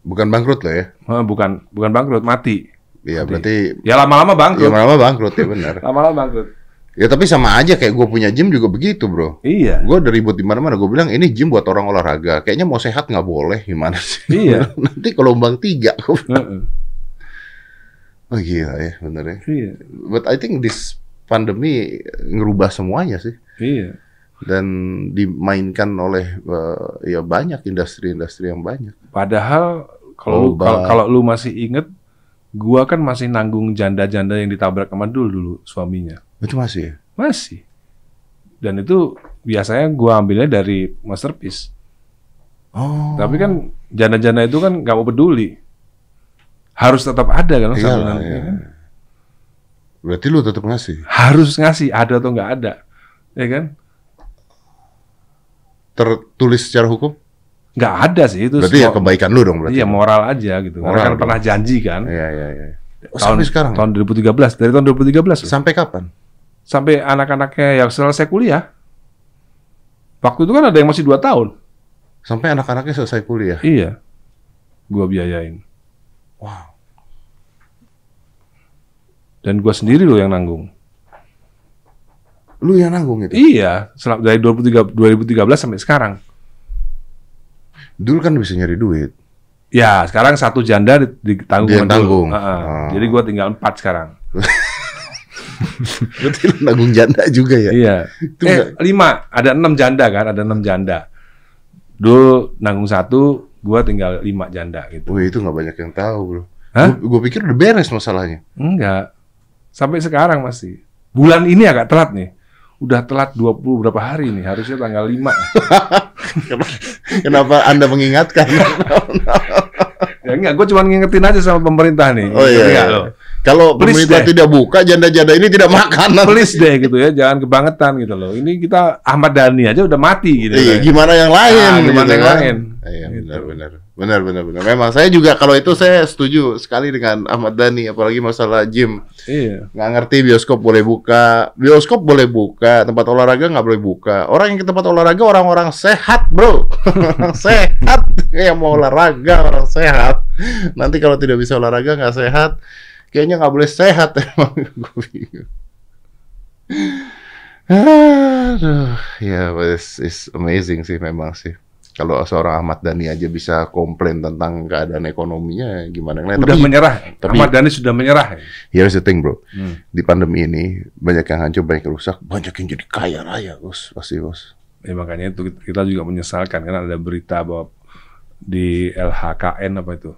Bukan bangkrut lah ya. Bukan bukan bangkrut mati Iya berarti ya lama-lama ya bangkrut lama-lama bangkrut ya benar. [LAUGHS] lama-lama bangkrut ya tapi sama aja kayak gue punya gym juga begitu bro. Iya. Gue udah ribut di mana-mana. Gue bilang ini gym buat orang olahraga. Kayaknya mau sehat nggak boleh gimana sih? Iya. [LAUGHS] Nanti gelombang tiga. Oh gila ya bener ya. Iya. But I think this pandemi ngerubah semuanya sih. Iya. Dan dimainkan oleh eh, ya banyak industri-industri yang banyak. Padahal kalau kalau kalau lu masih inget, gua kan masih nanggung janda-janda yang ditabrak sama dul dulu suaminya. Itu masih ya? Masih. Dan itu biasanya gua ambilnya dari masterpiece. Oh. Tapi kan janda-janda itu kan nggak mau peduli. Harus tetap ada kan Iyalah, iya. ya kan? Berarti lu tetap ngasih. Harus ngasih ada atau nggak ada. Ya kan? Tertulis secara hukum? Nggak ada sih itu. Berarti ya kebaikan lu dong berarti. Iya moral aja gitu. Karena Moral kan dong. pernah janji kan. Iya, iya, iya. Oh, tahun sampai sekarang? tahun 2013 dari tahun 2013 loh. Sampai kapan? sampai anak-anaknya yang selesai kuliah waktu itu kan ada yang masih dua tahun Sampai anak-anaknya selesai kuliah. iya gua biayain Wow. Dan gua sendiri loh yang nanggung Lu yang nanggung itu? iya selama dari 23 2013 sampai sekarang Dulu kan bisa nyari duit. ya sekarang satu janda di- ditanggung Dia tanggung. Heeh. Ah. jadi gua tinggal empat sekarang [LAUGHS] Berarti lu nanggung janda juga ya? iya Itu eh nggak- lima ada enam janda kan ada enam janda dulu nanggung satu gua tinggal lima janda gitu Wih, itu nggak banyak yang tahu, bro. Hah? Gue pikir udah beres masalahnya. Enggak. Sampai sekarang masih. Bulan ini agak telat nih. Udah telat 20 berapa hari nih? Harusnya tanggal 5. [LAUGHS] Kenapa Anda mengingatkan? [LAUGHS] ya enggak, gue cuma ngingetin aja sama pemerintah nih. oh iya. Ngerti iya. nggak lo? Kalau pemerintah deh. tidak buka, janda-janda ini tidak makan. Please deh gitu ya, jangan kebangetan gitu loh. Ini kita Ahmad Dhani aja udah mati gitu. Iya, kan. gimana yang lain? Ah, gimana gitu yang kan? lain? Iya, Gitu. benar, benar, benar. Memang saya juga kalau itu saya setuju sekali dengan Ahmad Dhani, apalagi masalah gym. Iya. Nggak ngerti bioskop boleh buka, bioskop boleh buka, tempat olahraga nggak boleh buka. Orang yang ke tempat olahraga orang-orang sehat, bro, [LAUGHS] sehat yang mau olahraga orang sehat. Nanti kalau tidak bisa olahraga nggak sehat, kayaknya nggak boleh sehat [LAUGHS] emang. Gue bingung. Aduh, ya, but it's, it's amazing sih memang sih. Kalau seorang Ahmad Dhani aja bisa komplain tentang keadaan ekonominya, gimana ngeliat? Udah Tapi menyerah. tapi- Ahmad Dhani sudah menyerah. here's the thing, bro. Hmm. Di pandemi ini banyak yang hancur, banyak yang rusak, banyak yang jadi kaya raya, bos. Pasti, bos. Ya, makanya itu kita juga menyesalkan karena ada berita bahwa di LHKN apa itu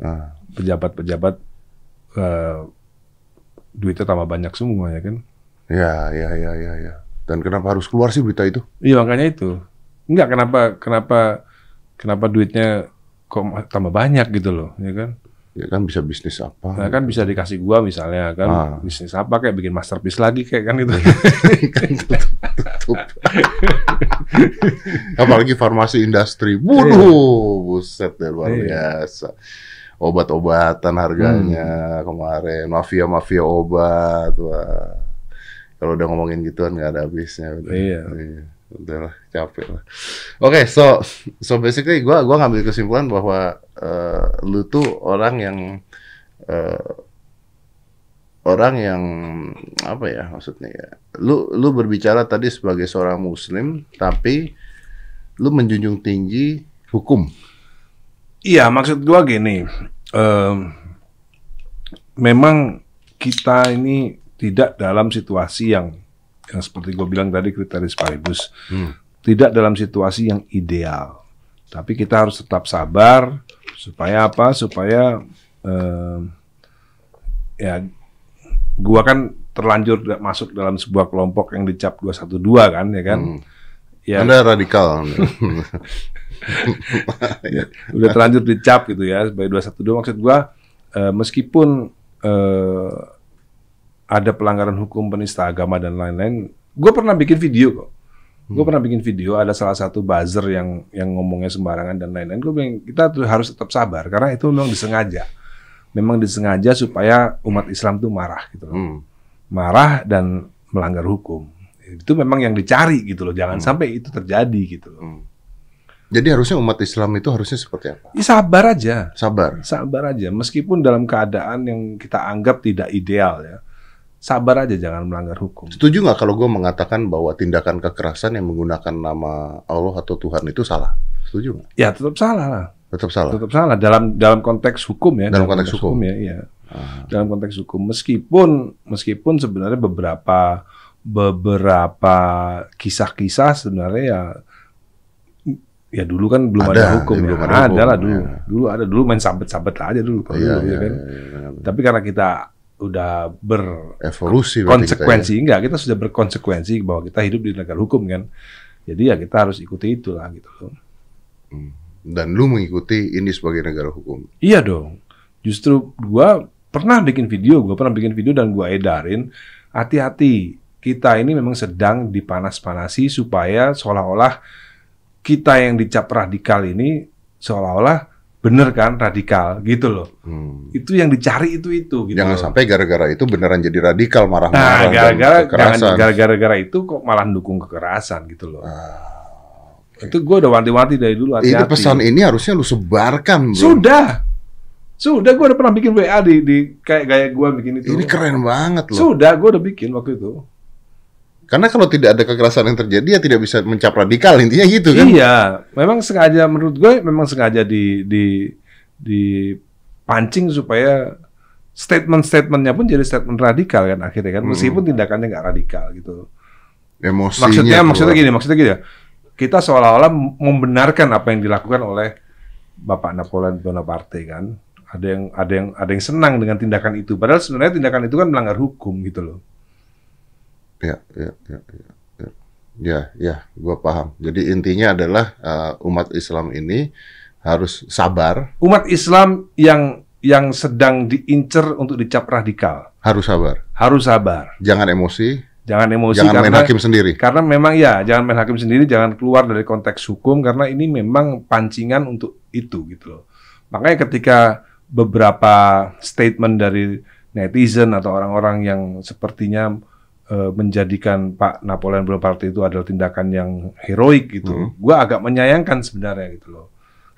Ah, pejabat-pejabat eh, duitnya tambah banyak semua ya kan? ya, ya, ya, ya, ya. Dan kenapa harus keluar sih berita itu? Iya makanya itu. Enggak kenapa kenapa kenapa duitnya kok tambah banyak gitu loh, ya kan? Ya kan bisa bisnis apa? Nah, kan bisa dikasih gua misalnya kan Ah. bisnis apa kayak bikin masterpiece lagi kayak kan itu. [LAUGHS] kan tutup, tutup. [LAUGHS] Apalagi farmasi industri. Waduh, buset deh luar Iya. biasa. Obat-obatan harganya kemarin, mafia-mafia obat. Wah. Kalau udah ngomongin gituan nggak ada habisnya. udah. Iya. Udah lah, capek lah. Oke, so so basically gua gua ngambil kesimpulan bahwa eh, lu tuh orang yang eh, orang yang apa ya maksudnya ya lu lu berbicara tadi sebagai seorang muslim tapi lu menjunjung tinggi hukum Iya, maksud gua gini, em, memang kita ini tidak dalam situasi yang yang seperti gue bilang tadi kriteris paribus, Hmm. tidak dalam situasi yang ideal. Tapi kita harus tetap sabar supaya apa? Supaya em, ya gua kan terlanjur masuk dalam sebuah kelompok yang dicap 212 kan, ya kan? Hmm. Ya, anda radikal [LAUGHS] [LAUGHS] udah terlanjur dicap gitu ya sebagai 212 maksud gua eh, meskipun eh, ada pelanggaran hukum penista agama dan lain-lain gue pernah bikin video kok. Gue pernah bikin video ada salah satu buzzer yang yang ngomongnya sembarangan dan lain-lain. Gue bilang kita tuh harus tetap sabar karena itu memang disengaja. Memang disengaja supaya umat Islam tuh marah gitu loh. Hmm. marah dan melanggar hukum. Itu memang yang dicari gitu loh jangan sampai itu terjadi gitu loh. Hmm. Jadi harusnya umat Islam itu harusnya seperti apa? Ya, sabar aja. Sabar. Sabar aja. Meskipun dalam keadaan yang kita anggap tidak ideal ya. Sabar aja jangan melanggar hukum. Setuju nggak kalau gue mengatakan bahwa tindakan kekerasan yang menggunakan nama Allah atau Tuhan itu salah? Setuju nggak? Ya tetap salah lah. Tetap salah? Tetap salah. Dalam dalam konteks hukum ya. Dalam konteks hukum. ya iya. Ah. dalam konteks hukum. Meskipun meskipun sebenarnya beberapa beberapa kisah-kisah sebenarnya ya ya dulu kan belum ada, Ada, hukum ya, ya. belum ada ada, hukum, lah dulu ya. dulu ada dulu main sabet-sabet aja dulu kalau Iya, dulu iya, ya kan iya, iya, iya. tapi karena kita udah ber evolusi berarti kita ya. konsekuensi enggak kita sudah berkonsekuensi bahwa kita hidup di negara hukum kan jadi ya kita harus ikuti itulah gitu loh dan lu mengikuti ini sebagai negara hukum. iya dong justru gua pernah bikin video gua pernah bikin video dan gua edarin hati-hati kita ini memang sedang dipanas-panasi supaya seolah-olah kita yang dicap radikal ini seolah-olah bener kan radikal gitu loh Hmm. itu yang dicari itu itu gitu Jangan loh. sampai gara-gara itu beneran jadi radikal Nah, marah-marah dan gara-gara jangan kekerasan. gara-gara itu kok malah dukung kekerasan gitu loh. Ah, Itu gue udah wanti-wanti dari dulu ini hati-hati. pesan ini harusnya lu sebarkan, bro. Sudah. Sudah gue udah pernah bikin WA di, di kayak gaya gue bikin itu. Ini keren banget loh. Sudah, gue udah bikin waktu itu. Karena kalau tidak ada kekerasan yang terjadi ya tidak bisa mencap radikal intinya gitu kan. Iya, memang sengaja menurut gue memang sengaja di di di pancing supaya statement-statementnya pun jadi statement radikal kan akhirnya kan meskipun tindakannya nggak radikal gitu. Emosinya. maksudnya keluar. maksudnya gini maksudnya gini ya kita seolah-olah membenarkan apa yang dilakukan oleh Bapak Napoleon Bonaparte kan ada yang ada yang ada yang senang dengan tindakan itu padahal sebenarnya tindakan itu kan melanggar hukum gitu loh Ya, ya, ya, ya, ya, ya, ya, gua paham. Jadi intinya adalah uh, umat Islam ini harus sabar, umat Islam yang yang sedang diincer untuk dicap radikal harus sabar. harus sabar Jangan emosi, jangan emosi jangan main karena hakim sendiri. karena memang ya jangan main hakim sendiri jangan keluar dari konteks hukum karena ini memang pancingan untuk itu gitu loh makanya ketika beberapa statement dari netizen atau orang-orang yang sepertinya menjadikan Pak Napoleon Bonaparte itu adalah tindakan yang heroik gitu Hmm. gua agak menyayangkan sebenarnya gitu loh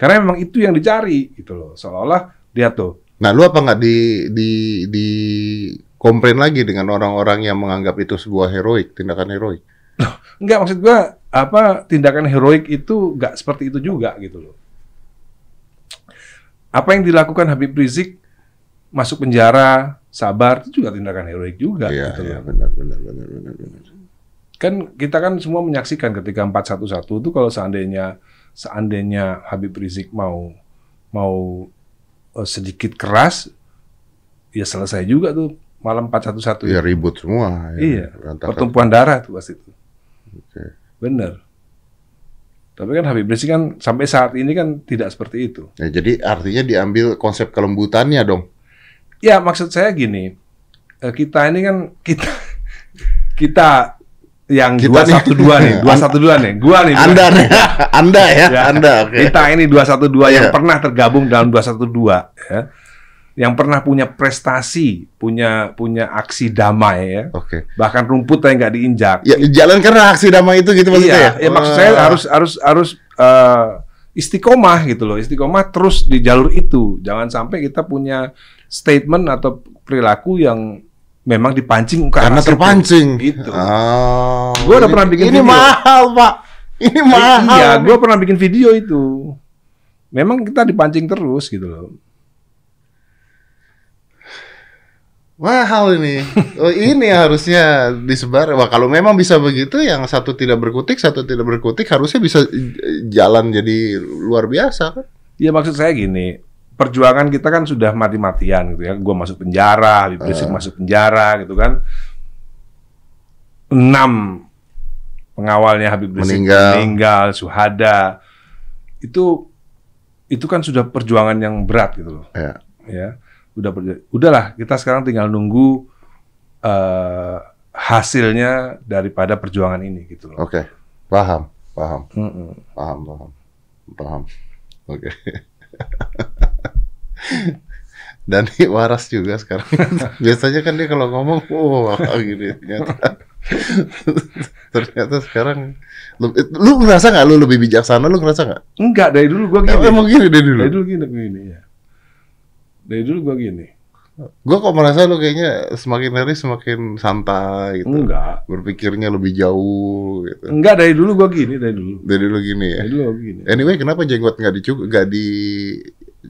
karena memang itu yang dicari gitu loh seolah-olah lihat tuh Nah, lu apa nggak di di di komplain lagi dengan orang-orang yang menganggap itu sebuah heroik, tindakan heroik? Enggak maksud gua apa tindakan heroik itu nggak seperti itu juga gitu loh. Apa yang dilakukan Habib Rizik masuk penjara, sabar itu juga tindakan heroik juga Iya, gitu iya, benar, benar, benar, benar, benar. Kan kita kan semua menyaksikan ketika 411 itu kalau seandainya seandainya Habib Rizik mau mau eh, sedikit keras ya selesai juga tuh malam 411 Ya ribut semua. ya. Iya, Berantakan. pertumpuan darah tuh pasti itu. Oke. Bener. Tapi kan Habib Rizik kan sampai saat ini kan tidak seperti itu. Ya, jadi artinya diambil konsep kelembutannya dong. Ya maksud saya gini, eh, kita ini kan kita [LAUGHS] kita yang Kita nih. 212 nih, [LAUGHS] 212 nih, gua nih. Anda nih, [LAUGHS] Anda ya, Ya. Anda. Oke. Kita ini 212 yang Iya. pernah tergabung dalam 212 ya. Yang pernah punya prestasi, punya punya aksi damai ya. Oke. Bahkan rumput yang nggak diinjak. Ya jalan karena aksi damai itu gitu maksudnya iya, ya maksud Wah. saya harus harus harus eh, istiqomah gitu loh. Istiqomah terus di jalur itu. Jangan sampai kita punya statement atau perilaku yang memang dipancing ke karena terpancing. Gitu. Oh. Gua udah Ini- pernah bikin Ini video. mahal, Pak. Ini mahal. Iya, gue pernah bikin video itu. Memang kita dipancing terus gitu loh. Mahal ini. [LAUGHS] Oh, ini harusnya disebar. Wah, kalau memang bisa begitu, yang satu tidak berkutik, satu tidak berkutik, harusnya bisa jalan jadi luar biasa kan? Iya maksud saya gini, perjuangan kita kan sudah mati-matian gitu ya. Gue masuk penjara, Habib Rizik Ah. masuk penjara gitu kan. Enam pengawalnya Habib Rizik Meninggal. meninggal, suhada. Itu itu kan sudah perjuangan yang berat gitu loh. Ya. Ya, udah udahlah kita sekarang tinggal nunggu eh, hasilnya daripada perjuangan ini gitu loh. Oke, paham, paham, Mm-mm. paham, paham, paham. Oke. Dan [LAUGHS] [LAUGHS] ini waras juga sekarang. [LAUGHS] Biasanya kan dia kalau ngomong, wah gini. Ternyata, [LAUGHS] ternyata sekarang, lu, lu ngerasa nggak lu lebih bijaksana? Lu ngerasa nggak? Enggak dari dulu gue Emang, gini. emang gini deh dulu. Dari dulu gini, gini ya. Dari dulu gue gini. Gue kok merasa lu kayaknya semakin hari semakin santai gitu. Enggak. Berpikirnya lebih jauh gitu. Enggak dari dulu gue gini, dari dulu. Dari dulu gini ya. Dari dulu gini. Anyway, kenapa jenggot nggak dicukur, nggak di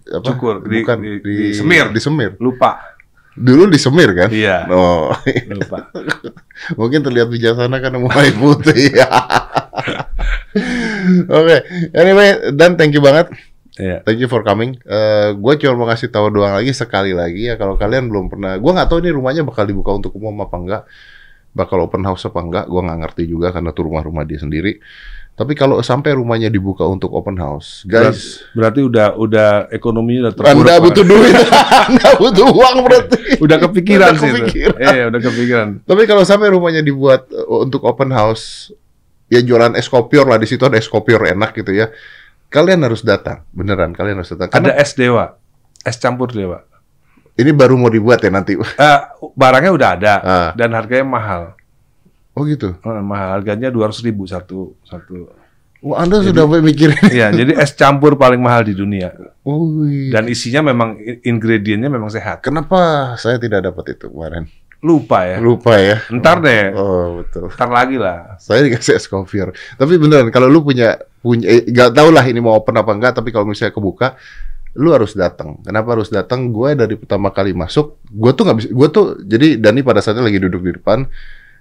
apa? Cukur, di- Bukan di- di, disemir. Disemir. Lupa. Dulu disemir kan? Iya. Oh, Lupa. [LAUGHS] mungkin terlihat bijaksana karena mulai putih. [LAUGHS] Oke, anyway, dan thank you banget. Iya. Thank you for coming. Eh gue cuma mau kasih tahu doang lagi sekali lagi ya kalau kalian belum pernah, gue nggak tahu ini rumahnya bakal dibuka untuk umum apa enggak, bakal open house apa enggak, gue nggak ngerti juga karena tuh rumah-rumah dia sendiri. Tapi kalau sampai rumahnya dibuka untuk open house, guys, Berarti udah udah ekonominya udah terpuruk. anda butuh duit, [LAUGHS] anda butuh uang berarti. Udah kepikiran Udah sih. itu. kepikiran. Iya, udah kepikiran. Tapi kalau sampai rumahnya dibuat eh, untuk open house, ya jualan es kopior lah di situ ada es kopior enak gitu ya. Kalian harus datang, beneran kalian harus datang. Karena Ada es dewa. Es campur dewa. ini baru mau dibuat ya nanti. Eh, barangnya udah ada Ah. dan harganya mahal. Oh gitu. Eh, mahal harganya 200 ribu satu satu. Wah, Anda sudah sampai mikirin. [LAUGHS] Iya, jadi es campur paling mahal di dunia. Oh, iya. Dan isinya memang ingredientnya memang sehat. Kenapa saya tidak dapat itu kemarin? Lupa ya. Lupa ya. Ntar deh. Oh, betul. Ntar lagi lah. Saya dikasih es kopior. Tapi beneran kalau lu punya punya eh, nggak tahu lah ini mau open apa enggak, tapi kalau misalnya kebuka lu harus datang. Kenapa harus datang? Gue dari pertama kali masuk, gue tuh nggak bisa. Gue tuh jadi Dani pada saatnya lagi duduk di depan,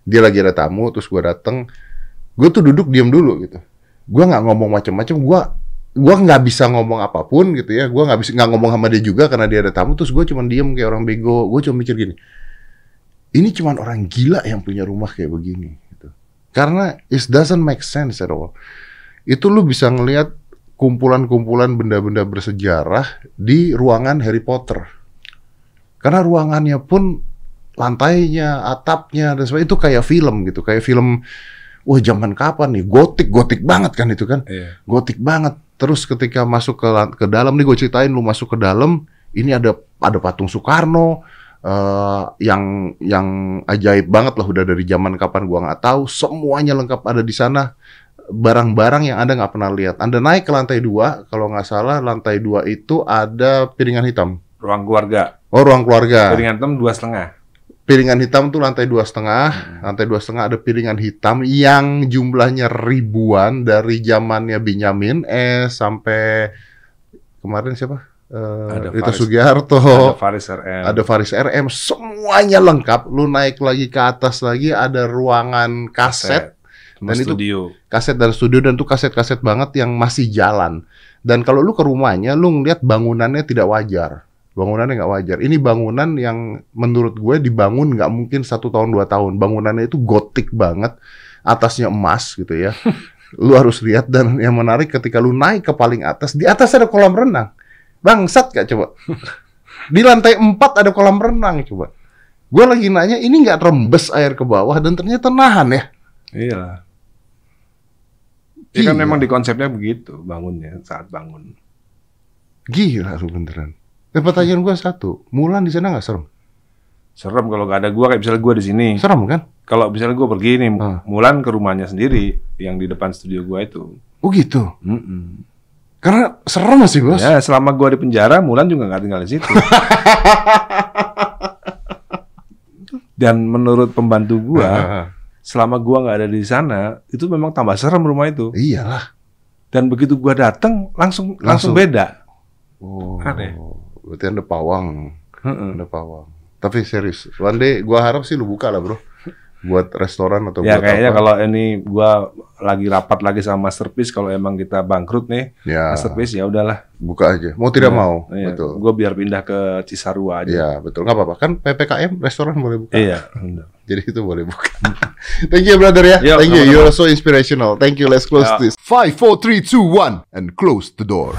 dia lagi ada tamu, terus gue datang, gue tuh duduk diam dulu gitu. Gue nggak ngomong macam-macam. Gue gue nggak bisa ngomong apa pun gitu ya. Gue nggak bisa nggak ngomong sama dia juga karena dia ada tamu. Terus gue cuma diem kayak orang bego. Gue cuma mikir gini, ini cuma orang gila yang punya rumah kayak begini. Gitu. Karena it doesn't make sense at all. Itu lu bisa ngelihat kumpulan-kumpulan benda-benda bersejarah di ruangan Harry Potter. Karena ruangannya pun lantainya, atapnya dan sebagainya itu kayak film gitu, kayak film wah zaman kapan nih? Gotik, gotik banget kan itu kan? Iya. Gotik banget. Terus ketika masuk ke ke dalam nih gue ceritain lu masuk ke dalam, ini ada ada patung Soekarno eh, yang yang ajaib banget lah udah dari zaman kapan gua nggak tahu. Semuanya lengkap ada di sana. Barang-barang yang Anda nggak pernah lihat. Anda naik ke lantai dua, kalau nggak salah lantai dua itu ada piringan hitam. Ruang keluarga. Oh ruang keluarga. Piringan hitam dua setengah. Piringan hitam tuh lantai dua setengah, lantai dua setengah ada piringan hitam yang jumlahnya ribuan dari zamannya Benyamin eh sampai kemarin siapa? Eh, Ada itu Faris- Sugiharto, Ada Faris RM. ada Faris RM, semuanya lengkap. Lu naik lagi ke atas lagi ada ruangan kaset, Sama dan itu- studio. kaset dan studio dan tuh kaset-kaset banget yang masih jalan. Dan kalau lu ke rumahnya, lu ngeliat bangunannya tidak wajar. Bangunannya nggak wajar. Ini bangunan yang menurut gue dibangun nggak mungkin satu tahun dua tahun. Bangunannya itu gotik banget, atasnya emas gitu ya. [LAUGHS] lu harus lihat dan yang menarik ketika lu naik ke paling atas, di atas ada kolam renang. Bangsat gak coba? [LAUGHS] Di lantai 4 ada kolam renang coba. Gue lagi nanya, ini nggak rembes air ke bawah dan ternyata nahan ya. Iya. Ya kan memang di konsepnya begitu bangunnya saat bangun. Gila lu beneran. Eh, pertanyaan gua satu, Mulan di sana nggak serem? Serem kalau nggak ada gua kayak misalnya gua di sini. Serem kan? Kalau misalnya gua pergi nih, Ah. Mulan ke rumahnya sendiri yang di depan studio gua itu. Oh gitu. Mm-mm. Karena serem sih bos. Ya selama gua di penjara, Mulan juga nggak tinggal di situ. [LAUGHS] Dan menurut pembantu gua, Ah, selama gua nggak ada di sana, itu memang tambah serem rumah itu. iyalah. Dan begitu gua datang, langsung langsung, Langsung. beda. Oh, Aneh. Berarti ada pawang, Heeh. ada pawang. Tapi serius, one day gua harap sih lu buka lah bro, buat restoran atau Ya buat kayaknya apa. kalau ini gua lagi rapat lagi sama Masterpiece kalau emang kita bangkrut nih, ya Masterpiece ya udahlah. buka aja. Mau tidak Ya, mau, Iya, betul. Gua biar pindah ke Cisarua aja. Iya betul, nggak apa-apa. Kan ppkm restoran boleh buka. Iya. [LAUGHS] Jadi itu boleh buka. [LAUGHS] Thank you brother ya. Yo, Thank you. sama-sama. You're so inspirational. Thank you. Let's close Ya. this. Five, four, three, two, one, and close the door.